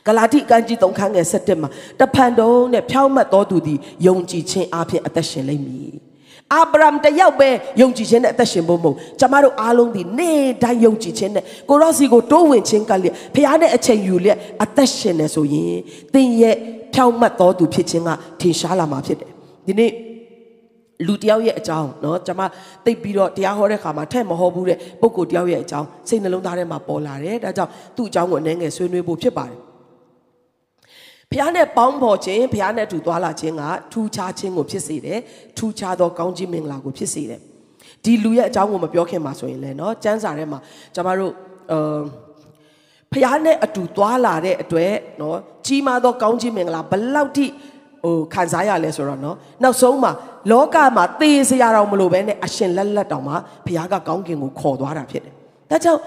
ဂလာတိကံကြီးသုံးခန်းငယ်7မှာတဖန်တုံးနဲ့ဖြောင်းမှတ်တော်သူသည်ယုံကြည်ခြင်းအဖြစ်အသက်ရှင်လိမ့်မည် အာဗြဟံတယောက်ပဲယုံကြည်ခြင်းနဲ့အသက်ရှင်ဖို့မဟုတ်ကျမတို့အားလုံးဒီနေ့တိုင်းယုံကြည်ခြင်းနဲ့ကိုရောစီကိုတိုးဝင်ခြင်းကလည်းဖခင်နဲ့အချိန်ယူလျက်အသက်ရှင်နေဆိုရင်သင်ရဲ့ဖြောင်းမှတ်တော်သူဖြစ်ခြင်းကထင်ရှားလာမှာဖြစ်တယ်ဒီနေ့လူတယောက်ရဲ့အကြောင်းเนาะကျွန်မသိပြီးတော့တရားဟောတဲ့ခါမှာထဲ့မဟောဘူးတဲ့ပုဂ္ဂိုလ်တယောက်ရဲ့အကြောင်းစိတ်နှလုံးသားထဲမှာပေါ်လာတယ်ဒါကြောင့်သူ့အကြောင်းကိုအနေငယ်ဆွေးနွေးဖို့ဖြစ်ပါတယ် ဖះနဲ့ပေါင်းဖော်ခြင်းဖះနဲ့အတူသွားလာခြင်းကထူးခြားခြင်းကိုဖြစ်စေတယ်ထူးခြားသောကောင်းကြီးမင်္ဂလာကိုဖြစ်စေတယ်ဒီလူရဲ့အကြောင်းကိုမပြောခင်မှာဆိုရင်လည်းเนาะစံစာထဲမှာကျွန်မတို့အာဖះနဲ့အတူသွားလာတဲ့အတွက်เนาะကြီးမားသောကောင်းကြီးမင်္ဂလာဘလောက်ထိဟိုခံစားရလဲဆိုတော့เนาะနောက်ဆုံးမှာလောကမှာသေစရာတော့မလိုပဲနဲ့အရှင်လက်လက်တောင်မှဘုရားကကောင်းကင်ကိုခေါ်သွားတာဖြစ်တယ်။ဒါကြောင့်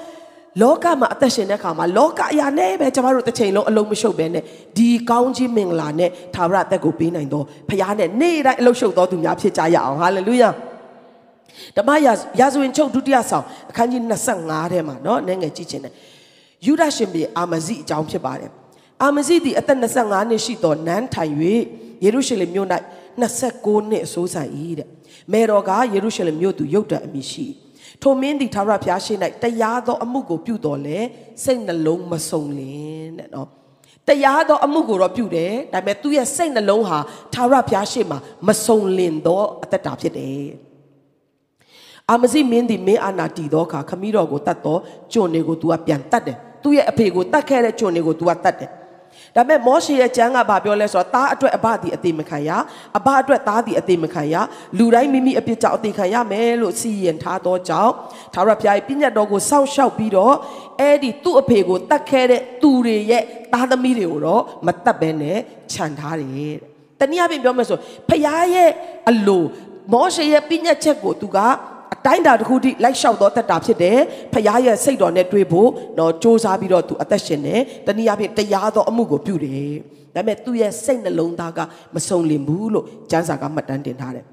လောကမှာအသက်ရှင်တဲ့အခါမှာလောကအရာနဲ့ပဲကျမတို့တစ်ချိန်လုံးအလုံးမရှုပ်ပဲနဲ့ဒီကောင်းကြီးမင်္ဂလာနဲ့သာဝရအသက်ကိုပေးနိုင်တော့ဘုရားနဲ့နေ့တိုင်းအလုံးရှုပ်တော်သူများဖြစ်ကြရအောင်ဟာလေလုယာဓမ္မရာရာဇဝင်ချုပ်ဒုတိယဆောင်အခန်းကြီး25ထဲမှာเนาะနည်းငယ်ကြည့်ခြင်းနဲ့ယူဒရှင်ပြည်အာမဇိအကြောင်းဖြစ်ပါတယ်အာမဇိသည်အသက်25နှစ်ရှိသောနန်းထိုင်၍ယေရုရှလင်မြို့၌29နှစ်အစိုးဆိုင်၏တဲ့မေတော်ကယေရုရှလင်မြို့သူယုတ်တံအမည်ရှိ ထိုမင်းသည်သာရဘုရားရှိ၌တရားသောအမှုကိုပြုတော်လဲစိတ်နှလုံးမစုံလင်တဲ့နော်တရားသောအမှုကိုတော့ပြုတယ်ဒါပေမဲ့သူ့ရဲ့စိတ်နှလုံးဟာသာရဘုရားရှိမှာမစုံလင်သောအသက်တာဖြစ်တယ်အာမဇိမင်းသည်မင်းအာနာတီသောအခါခမီးတော်ကိုတတ်သောကျွန်တွေကို तू ကပြန်တတ်တယ်သူ့ရဲ့အဖေကိုတတ်ခဲ့တဲ့ကျွန်တွေကို तू ကတတ်တယ် ဒါပေမဲ့မောရှေရဲ့ကျမ်းကဘာပြောလဲဆိုတော့သားအတွက်အဘသည်အသေးမခံရအဘအတွက်သားသည်အသေးမခံရလူတိုင်းမိမိအပြစ်ကြောင့်အသေးခံရမယ်လို့စီရင်ထားသောကြောင့်သာရဘုရားရဲ့ပြည့်ညတ်တော်ကိုစောင့်ရှောက်ပြီးတော့အဲ့ဒီသူ့အဖေကိုတတ်ခဲ့တဲ့သူတွေရဲ့သားသမီးတွေကိုတော့မတတ်ဘဲနဲ့ခြံထားတယ်တဲ့တနည်းအားဖြင့်ပြောမယ်ဆိုဖခင်ရဲ့အလိုမောရှေရဲ့ပြည့်ညတ်ချက်ကိုသူကအ တိုင်းတာတစ်ခုထိလိုက်လျှောက်တော့တတ်တာဖြစ်တယ်ဖခင်ရဲ့စိတ်တော်နဲ့တွေ့ဖို့တော့စ조사ပြီးတော့သူအသက်ရှင်တယ်တနည်းအားဖြင့်တရားသောအမှုကိုပြုတယ်ဒါပေမဲ့သူ့ရဲ့စိတ်နှလုံးသားကမစုံလင်ဘူးလို့ကျမ်းစာကမှတ်တမ်းတင်ထားတယ်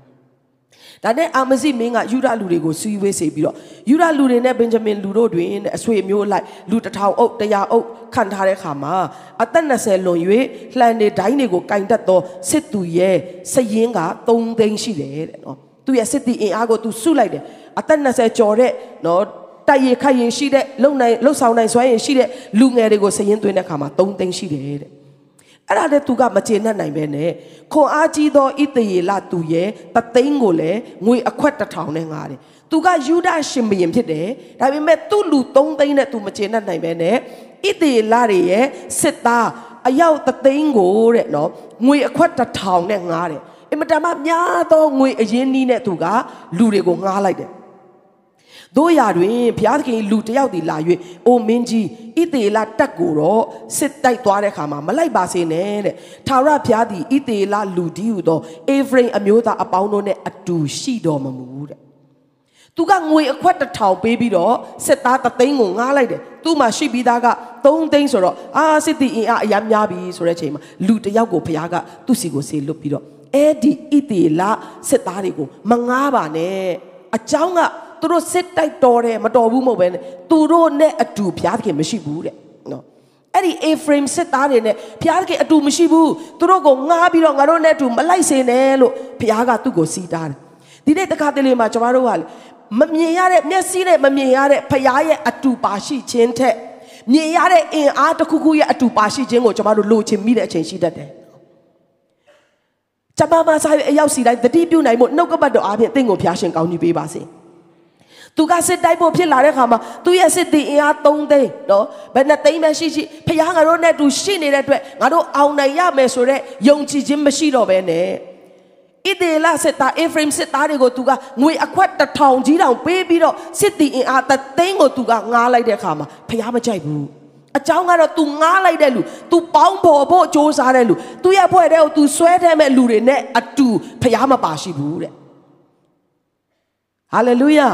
ဒါနဲ့အာမဇိမင်းကယူဒလူတွေကိုစည်းဝေးစေပြီးတော့ယူဒလူတွေနဲ့ဘင်ဂျမင်လူတို့တွင်အဆွေမျိုးလိုက်လူတစ်ထောင်အုပ်တရာအုပ်ခံထားတဲ့ခါမှာအသက်20လွန်၍လှန်နေဒိုင်းတွေကိုကင်တတ်သောစစ်သူရဲ့စရင်က3သိန်းရှိတယ်တဲ့နော်သူရဲ့စစ်တီအင်အားကိုသူစုလိုက်တယ် အသက်20ကျော်တဲ့နော်တိုက်ရခတ်ရင်ရှိတဲ့လုံနိုင်လှုပ်ဆောင်နိုင်စွမ်းရင်ရှိတဲ့လူငယ်တွေကိုစရင်သွင်းတဲ့ခါမှာ3သိန်းရှိတယ်တဲ့အဲ့ဒါနဲ့သူကမကျေနပ်နိုင်ပဲနဲ့ခွန်အားကြီးသောဣသရေလသူရဲ့တသိန်းကိုလည်းငွေအခွက်တစ်ထောင်နဲ့ငားတယ်သူကယူဒရှင်ဘရင်ဖြစ်တယ်ဒါပေမဲ့သူ့လူ3သိန်းနဲ့သူမကျေနပ်နိုင်ပဲနဲ့ဣသရေလတွေရဲ့စစ်သားအယောက်တသိန်းကိုတဲ့နော်ငွေအခွက်တစ်ထောင်နဲ့ငားတယ်အင်မတန်မှများသောငွေအရင်းနှီးနဲ့သူကလူတွေကိုငားလိုက်တယ် တို့ရာတွင်ဘုရားသခင်လူတယောက်ဒီလာ၍အိုမင်းကြီးဣသေလတက်ကိုတော့စစ်တိုက်သွားတဲ့ခါမှာမလိုက်ပါစေနဲ့တဲ့ထာဝရဘုရားသည်ဣသေလလူဒီဟုသောအေဖရိမ်အမျိုးသားအပေါင်းတို့နဲ့အတူရှိတော်မမူတဲ့သူကငွေအခွက်တစ်ထောင်ပေးပြီးတော့စစ်သားတသိန်းကိုငားလိုက်တယ်သူ့မှာရှိပြီးသားက3သိန်းဆိုတော့အာစစ်တီအင်အားအများများပြီဆိုတဲ့အချိန်မှာလူတယောက်ကိုဘုရားကသူ့စီကိုဆေလွတ်ပြီးတော့အဲ့ဒီဣသေလစစ်သားတွေကိုမငားပါနဲ့အเจ้าက သူတို့စစ်တိုက်တော်တယ်မတော်ဘူးမဟုတ်ပဲနဲ့သူတို့နဲ့အတူဘုရားသခင်မရှိဘူးတဲ့နော်အဲ့ဒီ A-frame စစ်သားတွေနဲ့ဘုရားသခင်အတူမရှိဘူးသူတို့ကိုငားပြီးတော့ငါတို့နဲ့အတူမလိုက်စေနဲ့လို့ဘုရားကသူ့ကိုစီးတားတယ်ဒီနေ့တခါတလေမှာကျွန်တော်တို့ကမမြင်ရတဲ့မျက်စိနဲ့မမြင်ရတဲ့ဘုရားရဲ့အတူပါရှိခြင်းထက်မြင်ရတဲ့အင်အားတစ်ခုခုရဲ့အတူပါရှိခြင်းကိုကျွန်တော်တို့လိုချင်မိတဲ့အချိန်ရှိတတ်တယ်ကျမမဆိုင်အရောက်စီတိုင်းတတိပြုနိုင်ဖို့နှုတ်ကပတ်တော်အားဖြင့်တင့်ကိုဖျားရှင်ကောင်းကြီးပေးပါစေ။ သူကစစ်တိုက်ဖို့ဖြစ်လာတဲ့ခါမှာသူရဲ့စစ်တီအင်အား3သိန်းနော်ဘယ်နဲ့သိန်းပဲရှိရှိဖခင်ငါတို့နဲ့တူရှိနေတဲ့အတွက်ငါတို့အောင်နိုင်ရမယ်ဆိုတော့ယုံကြည်ခြင်းမရှိတော့ဘဲနဲ့ဣသေလစစ်သားအေဖရိမ်စစ်သားတွေကိုသူကငွေအခွက်တစ်ထောင်ကြီးတောင်ပေးပြီးတော့စစ်တီအင်အားတသိန်းကိုသူကငားလိုက်တဲ့ခါမှာဖခင်မကြိုက်ဘူးအကြောင်းကတော့ तू ငားလိုက်တဲ့လူ तू ပေါင်းဖော်ဖို့စ조사တဲ့လူ तू ရဲ့ဖွဲ့တဲ့ကို तू ဆွဲတဲ့မဲ့လူတွေနဲ့အတူဖခင်မပါရှိဘူးတဲ့ဟာလေလုယာ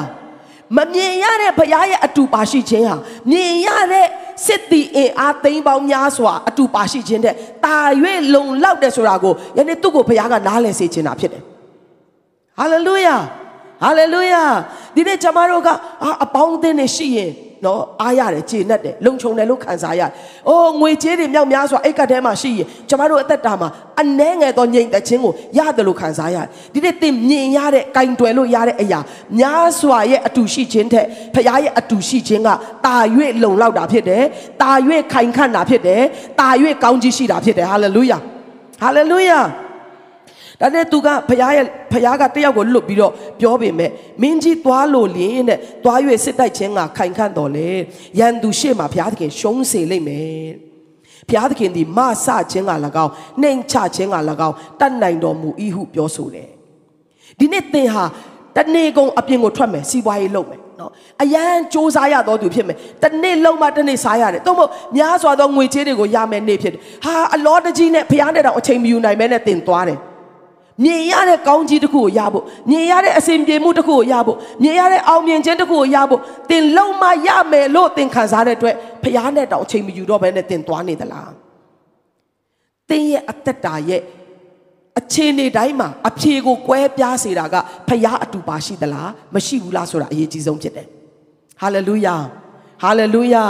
မမြင်ရတဲ့ဘုရားရဲ့အတူပါရှိခြင်းဟာမြင်ရတဲ့စစ်တီအင်အားသိမ်းပေါင်းများစွာအတူပါရှိခြင်းတဲ့တာ၍လုံလောက်တယ်ဆိုတာကိုယနေ့သူ့ကိုဘုရားကနားလည်စေခြင်းတာဖြစ်တယ်ဟာလေလုယာဟာလေလုယာဒီနေ့ကျွန်တော်တို့ကအပေါင်းအသင်းတွေရှိရင် နော်အားရတယ်ကျေနပ်တယ်လုံခြုံတယ်လို့ခံစားရတယ်။အိုးငွေကြေးတွေမြောက်များစွာအိတ်ကတ်ထဲမှာရှိရင်ကျမတို့အသက်တာမှာအနှဲငယ်သောငြိမ်သက်ခြင်းကိုရတယ်လို့ခံစားရတယ်။ဒီနေ့သင်မြင်ရတဲ့ကင်တွယ်လို့ရတဲ့အရာများစွာရဲ့အတူရှိခြင်းထက်ဖခင်ရဲ့အတူရှိခြင်းကတာ၍လုံလောက်တာဖြစ်တယ်။တာ၍ခိုင်ခန့်တာဖြစ်တယ်။တာ၍ကောင်းကြီးရှိတာဖြစ်တယ်။ဟာလေလုယာ။ဟာလေလုယာ။ ဒါနဲ့သူကဖရားရဲ့ဖရားကတယောက်ကိုလွတ်ပြီးတော့ပြောပေမဲ့မင်းကြီးသွားလို့လင်းတဲ့သွား၍စစ်တိုက်ခြင်းကခိုင်ခန့်တော်လေရန်သူရှေ့မှာဘုရားသခင်ရှုံးစေလိမ့်မယ်ဘုရားသခင်ဒီမဆခြင်းက၎င်းနှိမ်ချခြင်းက၎င်းတတ်နိုင်တော်မူ၏ဟုပြောဆိုတယ်ဒီနေ့သင်ဟာတနေ့ကုန်အပြင်ကိုထွက်မယ်စီးပွားရေးလုပ်မယ်နော်အရန်စူးစမ်းရတော့သူဖြစ်မယ်တနေ့လုံးမှတနေ့စားရတယ်တော့မဟုတ်များစွာသောငွေချေးတွေကိုရမယ်နေ့ဖြစ်တယ်ဟာအလောတကြီးနဲ့ဘုရားနဲ့တော့အချိန်မယူနိုင်မဲနဲ့တင်သွားတယ် မြင်ရတဲ့ကောင်းကြီးတစ်ခုကိုရဖို့မြင်ရတဲ့အစဉ်ပြေမှုတစ်ခုကိုရဖို့မြင်ရတဲ့အောင်မြင်ခြင်းတစ်ခုကိုရဖို့သင်လုံမရမယ်လို့သင်ခံစားတဲ့အတွက်ဖရားနဲ့တောင်အချိန်မယူတော့ဘဲနဲ့သင်သွားနေသလားသင်ရဲ့အသက်တာရဲ့အခြေအနေတိုင်းမှာအဖြေကိုကွဲပြားစေတာကဖရားအတူပါရှိသလားမရှိဘူးလားဆိုတာအရေးကြီးဆုံးဖြစ်တယ်ဟာလေလုယာဟာလေလုယာ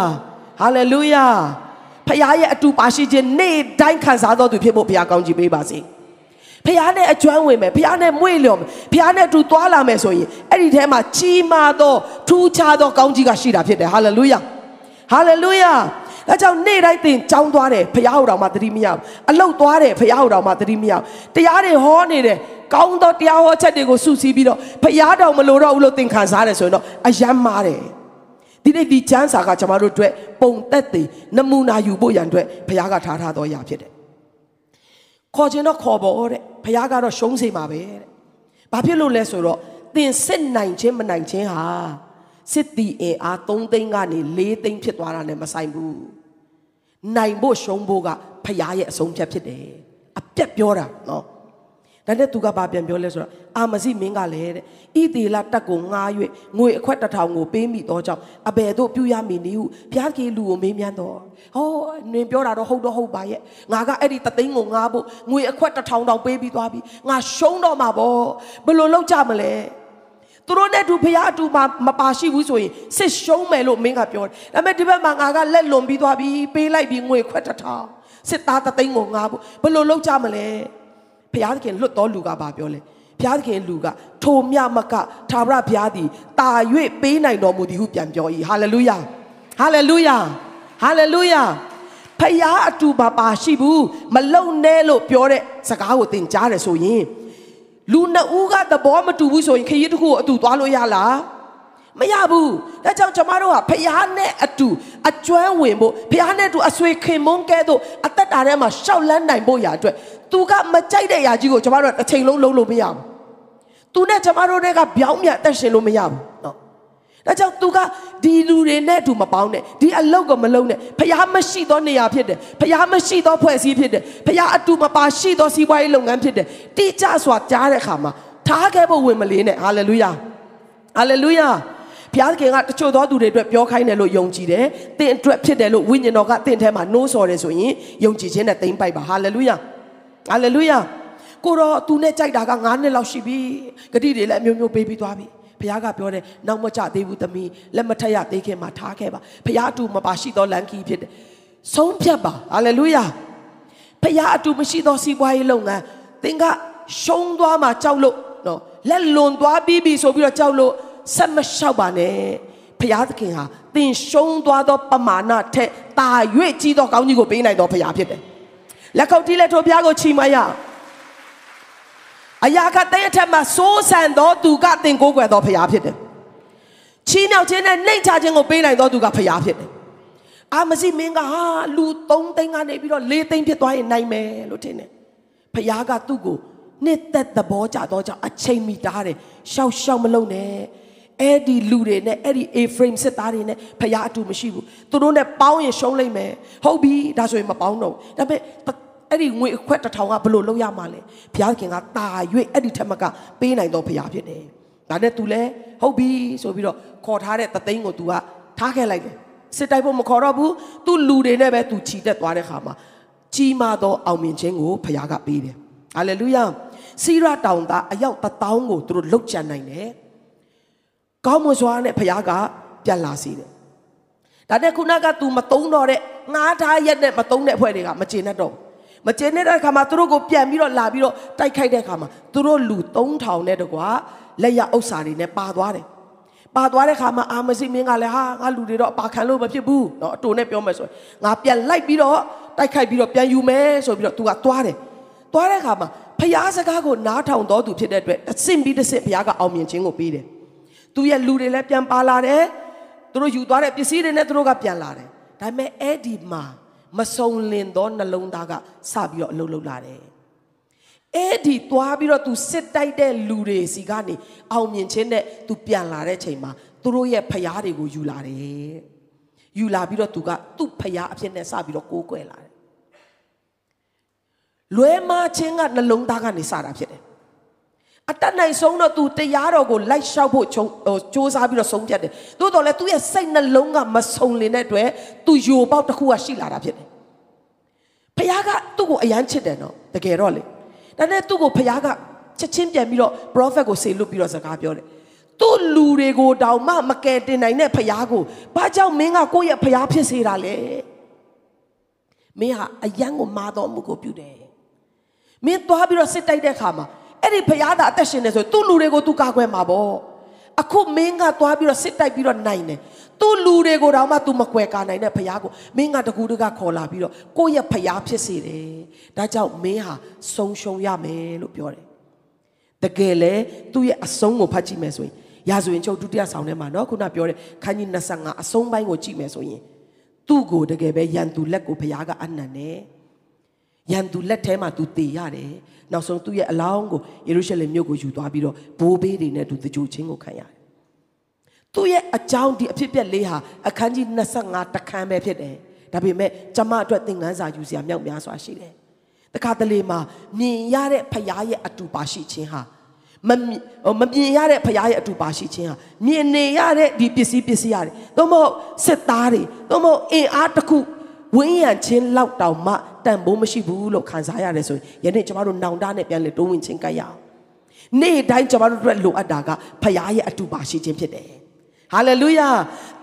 ဟာလေလုယာဖရားရဲ့အတူပါရှိခြင်းနေ့တိုင်းခံစားတော်သူဖြစ်ဖို့ဖရားကောင်းချီးပေးပါစေ။ ဖះနဲ့အကျွမ်းဝင်မယ်ဖះနဲ့မွေ့လျော်မယ်ဖះနဲ့တူသွားလာမယ်ဆိုရင်အဲ့ဒီထဲမှာကြီးမားသောထူးခြားသောကောင်းကြီးကရှိတာဖြစ်တယ်ဟာလေလုယာဟာလေလုယာဒါကြောင့်နေ့တိုင်းသင်ကြောင်းသွားတယ်ဖះဟောတော်မှာသတိမရဘူးအလုတ်သွားတယ်ဖះဟောတော်မှာသတိမရဘူးတရားတွေဟောနေတယ်ကောင်းသောတရားဟောချက်တွေကိုစုစည်းပြီးတော့ဖះတော်မလို့တော့ဘူးလို့သင်ခံစားတယ်ဆိုရင်တော့အယမ်းမားတယ်ဒီနေ့ဒီချမ်းစာကကျွန်တော်တို့အတွက်ပုံသက်တည်နမူနာယူဖို့ရန်အတွက်ဘုရားကထားထားတော်ရာဖြစ်တယ် ခေါ်ခြင်းတော့ခေါ်ပေါ်တဲ့ဘုရားကတော့ရှုံးစေမှာပဲတဲ့ဘာဖြစ်လို့လဲဆိုတော့သင်စစ်နိုင်ခြင်းမနိုင်ခြင်းဟာစစ်တီအင်အား3သိန်းကနေ4သိန်းဖြစ်သွားတာနဲ့မဆိုင်ဘူးနိုင်ဖို့ရှုံးဖို့ကဖရားရဲ့အဆုံးဖြတ်ဖြစ်တယ်အပြက်ပြောတာနော် ဒါနဲ့သူကဘာပြန်ပြောလဲဆိုတော့အာမစီမင်းကလည်းတဲ့ဣတိလတက်ကိုငား၍ငွေအခွက်တစ်ထောင်ကိုပေးမိတော့ကြောင့်အဘယ်တို့ပြုရမည်နည်းဟုဘုရားကြီးလူကိုမေးမြန်းတော့ဟောနင်ပြောတာတော့ဟုတ်တော့ဟုတ်ပါရဲ့ငါကအဲ့ဒီတသိန်းကိုငားဖို့ငွေအခွက်တစ်ထောင်တောင်ပေးပြီးသွားပြီငါရှုံးတော့မှာပေါ့ဘယ်လိုလုပ်ကြမလဲသူတို့နဲ့တူဖရားအတူမမပါရှိဘူးဆိုရင်စစ်ရှုံးမယ်လို့မင်းကပြောတယ်ဒါပေမဲ့ဒီဘက်မှာငါကလက်လွန်ပြီးသွားပြီပေးလိုက်ပြီးငွေခွက်တစ်ထောင်စစ်သားတသိန်းကိုငါဖို့ဘယ်လိုလုပ်ကြမလဲ ဘုရားသခင်လွတ်တော်လူကဘာပြောလဲဘုရားသခင်လူကထိုမြမကသာဝရဘုရားသည်တာ၍ပေးနိုင်တော်မူသည်ဟုပြန်ပြော၏ဟာလေလုယာဟာလေလုယာဟာလေလုယာဖရားအတူပါပါရှိဘူးမလုံနဲ့လို့ပြောတဲ့စကားကိုသင်ကြားတယ်ဆိုရင်လူနှစ်ဦးကသဘောမတူဘူးဆိုရင်ခရီးတစ်ခုကိုအတူသွားလို့ရလား မရဘူးဒါကြောင့်ကျမတို့ကဖះနဲ့အတူအကျွမ်းဝင်ဖို့ဖះနဲ့အတူအဆွေခင်မုန်းကဲသို့အသက်တာထဲမှာရှောက်လန်းနိုင်ဖို့ရာအတွက်သူကမကြိုက်တဲ့ຢာကြီးကိုကျမတို့ကတစ်ချိန်လုံးလုံးလို့မရဘူးသူနဲ့ကျမတို့တွေကပြောင်းပြန်အသက်ရှင်လို့မရဘူးနော်ဒါကြောင့်သူကဒီလူတွေနဲ့အတူမပေါင်းနဲ့ဒီအလုတ်ကိုမလုံးနဲ့ဖះမရှိသောနေရာဖြစ်တယ်ဖះမရှိသောဖွဲ့စည်းဖြစ်တယ်ဖះအတူမပါရှိသောစီးပွားရေးလုပ်ငန်းဖြစ်တယ်တိကျစွာကြားတဲ့အခါမှာထားခဲ့ဖို့ဝင်မလေးနဲ့ဟာလေလုယာဟာလေလုယာ ဘုရားခင်ကတချို့သောသူတွေအတွက်ပြောခိုင်းတယ်လို့ယုံကြည်တယ်။သင်အတွက်ဖြစ်တယ်လို့ဝိညာဉ်တော်ကသင်ထဲမှာနှိုးဆော်တယ်ဆိုရင်ယုံကြည်ခြင်းနဲ့သိမ့်ပိုက်ပါ။ဟာလေလုယာ။ဟာလေလုယာ။ကိုတော့သူနဲ့ကြိုက်တာက9နှစ်လောက်ရှိပြီ။ဂတိတွေလည်းအမျိုးမျိုးပေးပြီးသွားပြီ။ဘုရားကပြောတယ်နောက်မကြသေးဘူးသမီးလက်မထက်ရသေးခင်မှာထားခဲ့ပါ။ဘုရားအတူမပါရှိသောလမ်းခီးဖြစ်တယ်။ဆုံးဖြတ်ပါ။ဟာလေလုယာ။ဘုရားအတူမရှိသောစီးပွားရေးလုပ်ငန်းသင်ကရှုံးသွားမှကြောက်လို့နော်လက်လွန်သွားပြီးပြီဆိုပြီးတော့ကြောက်လို့ ဆက်မလျှောက်ပါနဲ့ဖျားသခင်ဟာသင်ရှုံးသွားသောပမာဏထက်တာ၍ကြီးသောကောင်းကြီးကိုပေးနိုင်သောဖျားဖြစ်တယ်လက်ခုပ်တီးလက်ထိုးဖျားကိုချီးမွမ်းရအောင်အရာကတဲ့အထက်မှာစိုးစံသောသူကသင်ကိုးကွယ်သောဖျားဖြစ်တယ်ချီးနှောက်ခြင်းနဲ့နှိမ်ချခြင်းကိုပေးနိုင်သောသူကဖျားဖြစ်တယ်အာမစီမင်းကဟာလူ3သိန်းကနေပြီးတော့4သိန်းဖြစ်သွားရင်နိုင်မယ်လို့ထင်တယ်ဖျားကသူ့ကိုနှစ်သက်သဘောကြတော့ကြောင့်အချိန်မီတားတယ်ရှောက်ရှောက်မလုံးနဲ့ အဲ့ဒီလူတွေနဲ့အဲ့ဒီ A frame စစ်သားတွေနဲ့ဖျားအတူမရှိဘူးသူတို့နဲ့ပေါင်းရင်ရှုံးလိမ့်မယ်ဟုတ်ပြီဒါဆိုရင်မပေါင်းတော့ဘူးဒါပေမဲ့အဲ့ဒီငွေအခွက်တစ်ထောင်ကဘယ်လိုလုပ်ရမှာလဲဘုရားခင်ကတာ၍အဲ့ဒီထက်မကပေးနိုင်တော့ဘုရားဖြစ်တယ်ဒါနဲ့ तू လဲဟုတ်ပြီဆိုပြီးတော့ခေါ်ထားတဲ့တသိန်းကို तू ကထားခဲ့လိုက်တယ်စစ်တိုက်ဖို့မခေါ်တော့ဘူး तू လူတွေနဲ့ပဲ तू ခြိတက်သွားတဲ့ခါမှာကြီးမားသောအောင်မြင်ခြင်းကိုဘုရားကပေးတယ်ဟာလေလုယာစီရတောင်သားအယောက်တစ်တောင်းကိုသူတို့လှုပ်ချန်နိုင်တယ် ကောင်းမွန်စွာနဲ့ဖခင်ကပြတ်လာစေတယ်။ဒါနဲ့ခုနက तू မတုံးတော့တဲ့ငါးထားရက်နဲ့မတုံးတဲ့အဖွဲ့တွေကမကျေနပ်တော့မကျေနပ်တဲ့အခါမှာသူတို့ကိုပြန်ပြီးတော့လာပြီးတော့တိုက်ခိုက်တဲ့အခါမှာသူတို့လူ3000နဲ့တကွာလက်ရဥစ္စာတွေနဲ့ပါသွားတယ်။ပါသွားတဲ့အခါမှာအာမစိမင်းကလည်းဟာငါလူတွေတော့ပါခံလို့မဖြစ်ဘူး။နော်အတူနဲ့ပြောမယ်ဆိုရင်ငါပြန်လိုက်ပြီးတော့တိုက်ခိုက်ပြီးတော့ပြန်ယူမယ်ဆိုပြီးတော့ तू ကသွားတယ်။သွားတဲ့အခါမှာဖျားစကားကိုနားထောင်တော်သူဖြစ်တဲ့အတွက်တစ်ဆင့်ပြီးတစ်ဆင့်ဖျားကအောင်မြင်ခြင်းကိုပေးတယ် သူရဲ့လူတွေလည်းပြန်ပါလာတယ်သူတို့ယူသွားတဲ့ပစ္စည်းတွေနဲ့သူတို့ကပြန်လာတယ်ဒါပေမဲ့အဲ့ဒီမှာမစုံလင်သောနှလုံးသားကစပြီးတော့အလုံးလုံးလာတယ်အဲ့ဒီသွားပြီးတော့သူစစ်တိုက်တဲ့လူတွေစီကနေအောင်မြင်ခြင်းနဲ့သူပြန်လာတဲ့ချိန်မှာသူတို့ရဲ့ဖျားတွေကိုယူလာတယ်ယူလာပြီးတော့သူကသူ့ဖျားအဖြစ်နဲ့စပြီးတော့ကိုးကွယ်လာတယ်လွဲမခြင်းကနှလုံးသားကနေစတာဖြစ်တယ် အတတ်နိုင်ဆုံးတော့ तू တရားတော်ကိုလိုက်လျှောက်ဖို့ဟိုစူးစမ်းပြီးတော့ဆုံးဖြတ်တယ်သို့တော်လည်းသူ့ရဲ့စိတ်နှလုံးကမဆုံလင်တဲ့အတွက် तू ယိုပေါက်တစ်ခုကရှိလာတာဖြစ်တယ်ဖခင်ကသူ့ကိုအယမ်းချစ်တယ်နော်တကယ်တော့လေဒါနဲ့သူ့ကိုဖခင်ကချက်ချင်းပြန်ပြီးတော့ prophet ကိုဆေလွတ်ပြီးတော့စကားပြောတယ်သူ့လူတွေကိုတောင်မှမကယ်တင်နိုင်တဲ့ဖခင်ကိုဘာကြောင့်မင်းကကိုယ့်ရဲ့ဖခင်ဖြစ်စေတာလဲမင်းဟာအယမ်းကိုမာတော်မှုကိုပြုတယ်မင်းသွားပြီးတော့စစ်တိုက်တဲ့ခါမှာ အဲ့ဒီဖျားသားအသက်ရှင်နေဆိုသူ့လူတွေကိုသူကာကွယ်မှာပေါ့အခုမင်းကသွားပြီးတော့စစ်တိုက်ပြီးတော့နိုင်တယ်သူ့လူတွေကိုတော့မှ तू မကွယ်ကာနိုင်တဲ့ဖျားကိုမင်းကတကူတကခေါ်လာပြီးတော့ကိုယ့်ရဲ့ဖျားဖြစ်စေတယ်ဒါကြောင့်မင်းဟာဆုံးရှုံးရမယ်လို့ပြောတယ်တကယ်လဲသူ့ရဲ့အဆုံးကိုဖတ်ကြည့်မယ်ဆိုရင်ရာဇဝင်ချုပ်ဒုတိယဆောင်ထဲမှာနော်ခုနပြောတဲ့ခန်းကြီး25အဆုံးပိုင်းကိုကြည့်မယ်ဆိုရင်သူ့ကိုတကယ်ပဲယန်သူလက်ကိုဘုရားကအနံ့တယ် ယန်သူလက်ထဲမှာသူတည်ရတယ်နောက်ဆုံးသူ့ရဲ့အလောင်းကိုယေရုရှလင်မြို့ကိုယူသွားပြီးတော့ဘိုးဘေးတွေနဲ့သူတကြိုချင်းကိုခံရတယ်သူ့ရဲ့အကြောင်းဒီအဖြစ်ပြက်လေးဟာအခန်းကြီး25တခန်းပဲဖြစ်တယ်ဒါပေမဲ့ကျမအတွက်သင်ခန်းစာယူစရာမြောက်များစွာရှိတယ်တခါတလေမှာမြင်ရတဲ့ဖရားရဲ့အတူပါရှိခြင်းဟာမမမြင်ရတဲ့ဖရားရဲ့အတူပါရှိခြင်းဟာမြင်နေရတဲ့ဒီပစ္စည်းပစ္စည်းရတယ်သို့မဟုတ်စစ်သားတွေသို့မဟုတ်အင်အားတစ်ခု ဝင်းရံခြင်းလောက်တောင်မှတန်ဖိုးမရှိဘူးလို့ခံစားရတယ်ဆိုရင်ယနေ့ကျွန်တော်တို့နောင်တနဲ့ပြန်လေတိုးဝင်ခြင်းကြိုက်ရအောင်နေ့တိုင်းကျွန်တော်တို့အတွက်လိုအပ်တာကဖရားရဲ့အတူပါရှိခြင်းဖြစ်တယ်ဟာလေလုယာ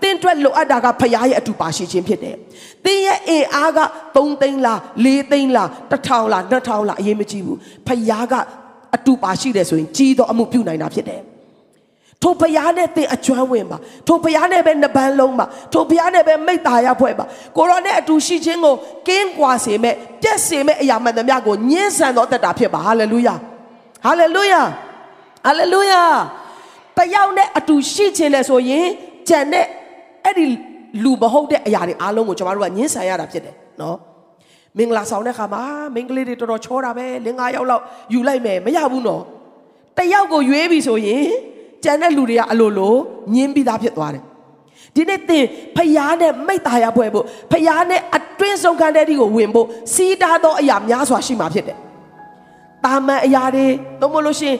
သင်အတွက်လိုအပ်တာကဖရားရဲ့အတူပါရှိခြင်းဖြစ်တယ်သင်ရဲ့အင်အားက3သိန်းလား4သိန်းလား1000လား2000လားအရေးမကြီးဘူးဖရားကအတူပါရှိတယ်ဆိုရင်ကြီးသောအမှုပြုနိုင်တာဖြစ်တယ် ထိုဘုရားနဲ့သင်အကျွမ်းဝင်ပါထိုဘုရားနဲ့ပဲနှပန်းလုံးပါထိုဘုရားနဲ့ပဲမိတ္တာရဖွဲ့ပါကိုရောနဲ့အတူရှိခြင်းကိုကင်းကွာစေမဲ့ပြည့်စေမဲ့အရာမှန်သမျှကိုညှင်းဆန်သောတတ်တာဖြစ်ပါဟာလေလုယာဟာလေလုယာဟာလေလုယာတယောက်နဲ့အတူရှိခြင်းလဲဆိုရင်ကြံတဲ့အဲ့ဒီလူမဟုတ်တဲ့အရာတွေအားလုံးကိုကျွန်တော်တို့ကညှင်းဆန်ရတာဖြစ်တယ်နော်မင်္ဂလာဆောင်တဲ့ခါမှာမင်္ဂလေးတွေတော်တော်ချောတာပဲလင်္ကာရောက်လောက်ယူလိုက်မယ်မရဘူးနော်တယောက်ကိုရွေးပြီဆိုရင် ကြံတဲ့လူတွေကအလိုလိုညင်းပြီးသားဖြစ်သွားတယ်ဒီနေ့သင်ဖျားနဲ့မိတ်တာရဖွဲ့ဖို့ဖျားနဲ့အတွင်းဆုံးခန်းတဲ့ဒီကိုဝင်ဖို့စီးတားသောအရာများစွာရှိမှာဖြစ်တယ်။တာမန်အရာတွေတော့မလို့ရှင်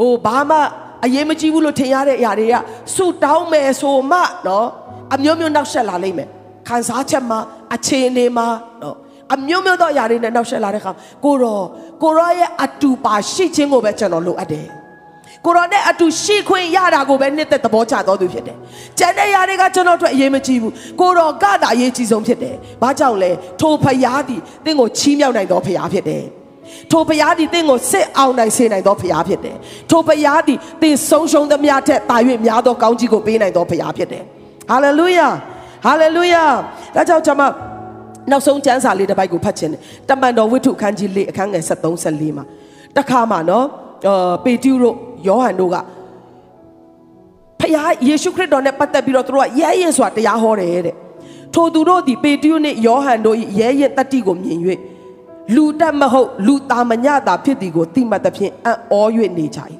ဟိုဘာမှအရေးမကြီးဘူးလို့ထင်ရတဲ့အရာတွေကဆူတောင်းမယ်ဆိုမှနော်အမျိုးမျိုးနောက်ဆက်လာလိမ့်မယ်။ခံစားချက်မှာအခြေအနေမှာနော်အမျိုးမျိုးသောအရာတွေနဲ့နောက်ဆက်လာတဲ့အခါကိုရောကိုရောရဲ့အတူပါရှိခြင်းကိုပဲကျွန်တော်လိုအပ်တယ်။ ကိုရောနဲ့အတူရှိခွင့်ရတာကိုပဲနှစ်သက်သဘောကျတော်သူဖြစ်တယ်။ကျန်တဲ့ຢာတွေကကျွန်တော်တို့အရေးမကြီးဘူး။ကိုရောကတာအရေးကြီးဆုံးဖြစ်တယ်။ဘာကြောင့်လဲ။ထိုဖရားသည်တင့်ကိုချီးမြှောက်နိုင်သောဖရားဖြစ်တယ်။ထိုဖရားသည်တင့်ကိုစစ်အောင်နိုင်စေနိုင်သောဖရားဖြစ်တယ်။ထိုဖရားသည်တင်ဆုံးရှုံးသမျှထက်တာ၍များသောကောင်းကြီးကိုပေးနိုင်သောဖရားဖြစ်တယ်။ဟာလေလုယာ။ဟာလေလုယာ။ဒါကြောင့်ကျွန်မနောက်ဆုံးကျမ်းစာလေးတစ်ပိုက်ကိုဖတ်ခြင်းတယ်။တမန်တော်ဝိတ္ထုအခန်းကြီး၄အခန်းငယ်73 74မှာတခါမှာနော်အာပေတျုတို့ ယောဟန်တို့ကဖခင်ယေရှုခရစ်တော်နဲ့ပတ်သက်ပြီးတော့သူတို့ကရဲရဲဆိုတာတရားဟောတယ်တဲ့ထိုသူတို့ဒီပေတျုနှင့်ယောဟန်တို့၏ရဲရဲတတ္တိကိုမြင်၍လူတက်မဟုတ်လူတာမညတာဖြစ်သည်ကိုသိမှတ်သဖြင့်အံ့ဩ၍နေကြ၏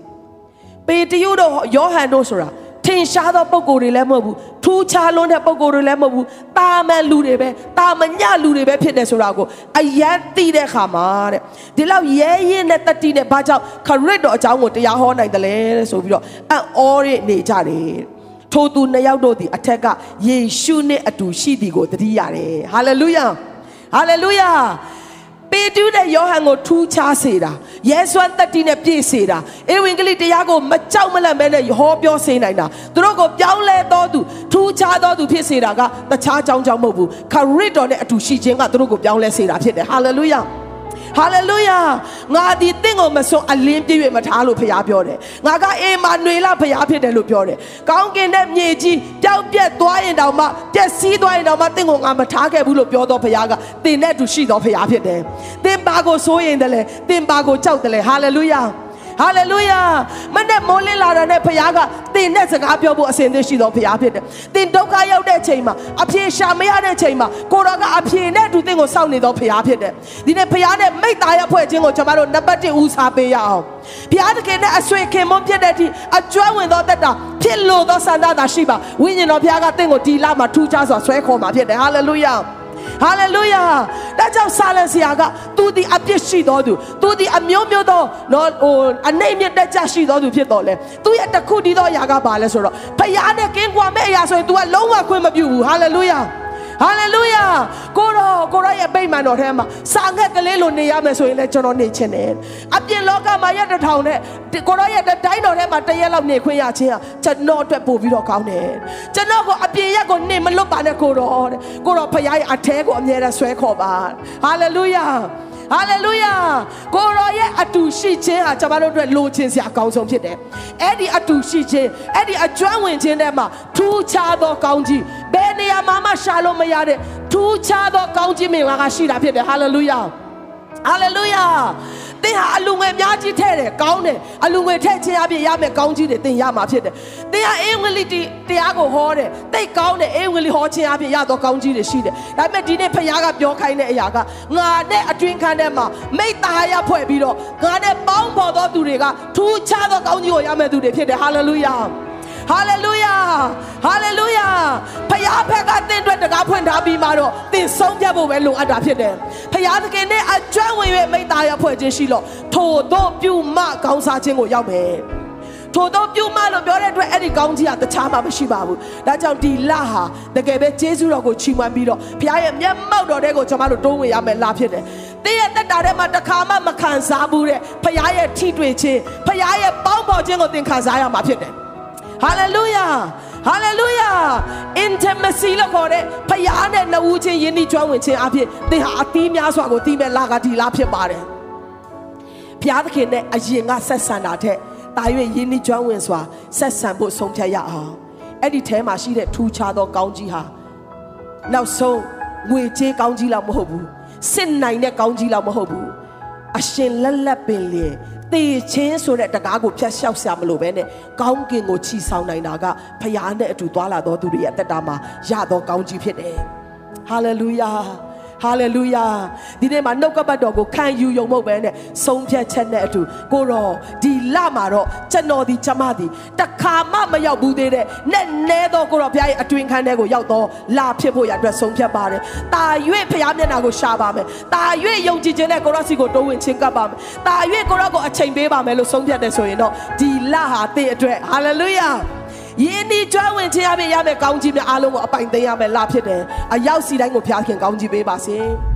ပေတျုတို့ယောဟန်တို့ဆိုတာထ င်ရှားသောပုံကိုယ်တွေလည်းမဟုတ်ဘူးထူးခြားလွန်းတဲ့ပုံကိုယ်တွေလည်းမဟုတ်ဘူးတာမန်လူတွေပဲတာမညလူတွေပဲဖြစ်တယ်ဆိုတာကိုအယံသိတဲ့ခါမှာတဲ့ဒီလောက်ရဲရင်နဲ့တတိနဲ့ဘာကြောင့်ခရစ်တော်အကြောင်းကိုတရားဟောနိုင်တယ်လဲဆိုပြီးတော့အံ့ဩရနေကြတယ်ထိုသူနှစ်ယောက်တို့သည်အထက်ကယေရှုနဲ့အတူရှိသည်ကိုသတိရတယ်ဟာလေလုယာဟာလေလုယာ ပေတူးတဲ့ယောဟန်ကိုထူးခြားစေတာရဲစွမ်းတက်တီနဲ့ပြည့်စေတာဧဝံဂေလိတရားကိုမကြောက်မလန့်မဲနဲ့ဟောပြောစေနိုင်တာသူတို့ကိုပြောင်းလဲတော်သူထူးခြားတော်သူဖြစ်စေတာကတခြားကြောင်းကြောင့်မဟုတ်ဘူးခရစ်တော်နဲ့အတူရှိခြင်းကသူတို့ကိုပြောင်းလဲစေတာဖြစ်တယ်ဟာလေလုယာ ဟာလေလုယာငါဒီတင့်ကိုမစွန့်အလင်းပြည့်၍မထားလို့ဖခင်ပြောတယ်ငါကအေမာနွေလဖခင်ဖြစ်တယ်လို့ပြောတယ်ကောင်းကင်နဲ့မြေကြီးပျောက်ပြက်သွားရင်တောင်မှပျက်စီးသွားရင်တောင်မှတင့်ကိုငါမထားခဲ့ဘူးလို့ပြောတော့ဖခင်ကတင်နဲ့အတူရှိတော်ဖခင်ဖြစ်တယ်တင်ပါကိုစိုးရင်တယ်လေတင်ပါကိုကြောက်တယ်လေဟာလေလုယာ ဟာလေလုယာမနဲ့မိုးလင်းလာတဲ့ဖခင်ကတင်နဲ့စကားပြောဖို့အစဉ်သင့်ရှိတော်ဖခင်ဖြစ်တယ်တင်ဒုက္ခရောက်တဲ့ချိန်မှာအပြေရှာမရတဲ့ချိန်မှာကိုတော်ကအပြေနဲ့အတူတင်ကိုစောင့်နေတော်ဖခင်ဖြစ်တယ်ဒီနေ့ဖခင်နဲ့မိတ်သားရဖွဲ့ခြင်းကိုကျွန်တော်တို့နံပါတ်1ဦးစားပေးရအောင်ဖခင်တကယ်နဲ့အဆွေခင်မွန်းဖြစ်တဲ့အထိအကျွမ်းဝင်သောတက်တာဖြစ်လို့သောစန္ဒတာရှိပါဝိညာဉ်တော်ဖခင်ကတင်ကိုဒီလမှာထူးခြားစွာဆွဲခေါ်မှာဖြစ်တယ်ဟာလေလုယာ ဟာလေလုယာဒါကြောင့်ဆာလန်ဆရာကသူဒီအပြစ်ရှိတော်သူသူဒီအမျိုးမျိုးသောနော်ဟိုအနေမြင့်တက်ကြရှိတော်သူဖြစ်တော်လဲသူရဲ့တခုတည်းသောຢာကပါလဲဆိုတော့ဖခင်နဲ့ကင်းကွာမဲ့အရာဆိုရင် तू ကလုံးဝခွင့်မပြုဘူးဟာလေလုယာ ဟာလေလုယာကိုရောကိုရောရဲ့ဗိမာန်တော်ထဲမှာစာငက်ကလေးလိုနေရမယ်ဆိုရင်လည်းကျွန်တော်နေချင်တယ်အပြင်လောကမှာရက်တစ်ထောင်နဲ့ကိုရောရဲ့တိုင်းတော်ထဲမှာတရက်လောက်နေခွင့်ရခြင်းဟာကျွန်တော်အတွက်ပို့ပြီးတော့ကောင်းတယ်ကျွန်တော်ကိုအပြင်ရက်ကိုနေမလွတ်ပါနဲ့ကိုရောတဲ့ကိုရောဖခင်ရဲ့အထဲကိုအမြဲတမ်းဆွဲခေါ်ပါဟာလေလုယာ ဟာလေလုယာကိုရောရဲ့အတူရှိခြင်းဟာကျွန်တော်တို့အတွက်လိုချင်စရာအကောင်းဆုံးဖြစ်တယ်အဲ့ဒီအတူရှိခြင်းအဲ့ဒီအကျွမ်းဝင်ခြင်းထဲမှာထူးခြားသောကောင်းကြီးဘယ်နေရာမှာမှရှာလို့မရတဲ့ထူးခြားသောကောင်းကြီးမင်္ဂလာကရှိတာဖြစ်တယ်ဟာလေလုယာဟာလေလုယာ သင်ဟာအလူငွေများကြီးထဲ့တယ်ကောင်းတယ်အလူငွေထည့်ခြင်းအပြင်ရမယ်ကောင်းကြီးတွေသင်ရမှာဖြစ်တယ်သင်ဟာအင်္ဂလိပ်တရားကိုဟောတယ်တိတ်ကောင်းတယ်အင်္ဂလိပ်ဟောခြင်းအပြင်ရတော့ကောင်းကြီးတွေရှိတယ်ဒါပေမဲ့ဒီနေ့ဖခင်ကပြောခိုင်းတဲ့အရာကငါနဲ့အတွင်းခန်းထဲမှာမိတ္တာရဖွဲ့ပြီးတော့ငါနဲ့ပေါင်းဖော်သောသူတွေကထူးခြားသောကောင်းကြီးကိုရမယ်သူတွေဖြစ်တယ်ဟာလေလုယာ ဟာလေလုယာဟာလေလုယာဖခင်ဘက်ကသင်အတွက်တကားဖွင့်ထားပြီးမှတော့သင်ဆုံးဖြတ်ဖို့ပဲလိုအပ်တာဖြစ်တယ်ဖခင်သခင်နဲ့အကျွမ်းဝင်၍မိတ္တာရဖွဲ့ခြင်းရှိလို့ထို့သောပြုမကောင်းစားခြင်းကိုရောက်မယ်ထို့သောပြုမလို့ပြောတဲ့အတွက်အဲ့ဒီကောင်းကြီးကတခြားမှမရှိပါဘူး။ဒါကြောင့်ဒီလဟာတကယ်ပဲကျေးဇူးတော်ကိုချီးမွမ်းပြီးတော့ဘုရားရဲ့မျက်မှောက်တော်တဲ့ကိုကျွန်တော်တို့တိုးဝင်ရမယ်လဖြစ်တယ်။တင်းရဲ့တက်တာထဲမှာတစ်ခါမှမခံစားဘူးတဲ့ဘုရားရဲ့ထိတွေ့ခြင်းဘုရားရဲ့ပေါင်းဖော်ခြင်းကိုသင်ခံစားရမှာဖြစ်တယ်။ Hallelujah Hallelujah intimacy လို့ခေါ်တဲ့ဖခင်နဲ့နှုတ်ချင်းယဉ်ဤကျွမ်းဝင်ခြင်းအဖြစ်သင်ဟာအသီးများစွာကိုသိမဲ့လာကဒီလာဖြစ်ပါတယ်။ဘုရားသခင်နဲ့အရင်ကဆက်ဆံတာတဲ့တာ၍ယဉ်ဤကျွမ်းဝင်စွာဆက်ဆံဖို့ဆုံးဖြတ်ရအောင်။အဲ့ဒီထဲမှာရှိတဲ့ထူးခြားသောကောင်းကြီးဟာနောက်ဆုံးငွေကြေးကောင်းကြီးလောက်မဟုတ်ဘူး။စစ်နိုင်တဲ့ကောင်းကြီးလောက်မဟုတ်ဘူး။အရှင်လက်လက်ပင်လေ တေချင်းဆိုတဲ့တကားကိုဖျက်လျှောက်ဆရာမလို့ပဲနဲ့ကောင်းကင်ကိုချီဆောင်နိုင်တာကဖခင်နဲ့အတူသွားလာတော်သူတွေရဲ့အသက်တာမှာရတော်ကောင်းကြီးဖြစ်တယ်ဟာလေလုယာ ဟာလေလုယာဒီနေ့မှာနှုတ်ကပတ်တော်ကိုခံယူယုံမဟုတ်ပဲနဲ့ဆုံးဖြတ်ချက်နဲ့အတူကိုရောဒီလမှာတော့ကျွန်တော်ဒီကျမဒီတခါမှမရောက်ဘူးသေးတဲ့နဲ့နဲတော့ကိုရောဘုရားရဲ့အတွင်ခန်းထဲကိုရောက်တော့လာဖြစ်ဖို့ရအတွက်ဆုံးဖြတ်ပါတယ်။တာ၍ဘုရားမျက်နှာကိုရှာပါမယ်။တာ၍ယုံကြည်ခြင်းနဲ့ကိုရောစီကိုတိုးဝင်ချင်းကပ်ပါမယ်။တာ၍ကိုရောကိုအချိန်ပေးပါမယ်လို့ဆုံးဖြတ်တယ်ဆိုရင်တော့ဒီလဟာတင့်အတွက်ဟာလေလုယာ ယင်းဒီကျွမ်းဝင်ခြင်းအပြင်ရမယ်ကောင်းကြီးများအားလုံးကိုအပိုင်သိမ်းရမယ်လာဖြစ်တယ်အရောက်စီတိုင်းကိုဖျားခင်ကောင်းကြီးပေးပါစေ။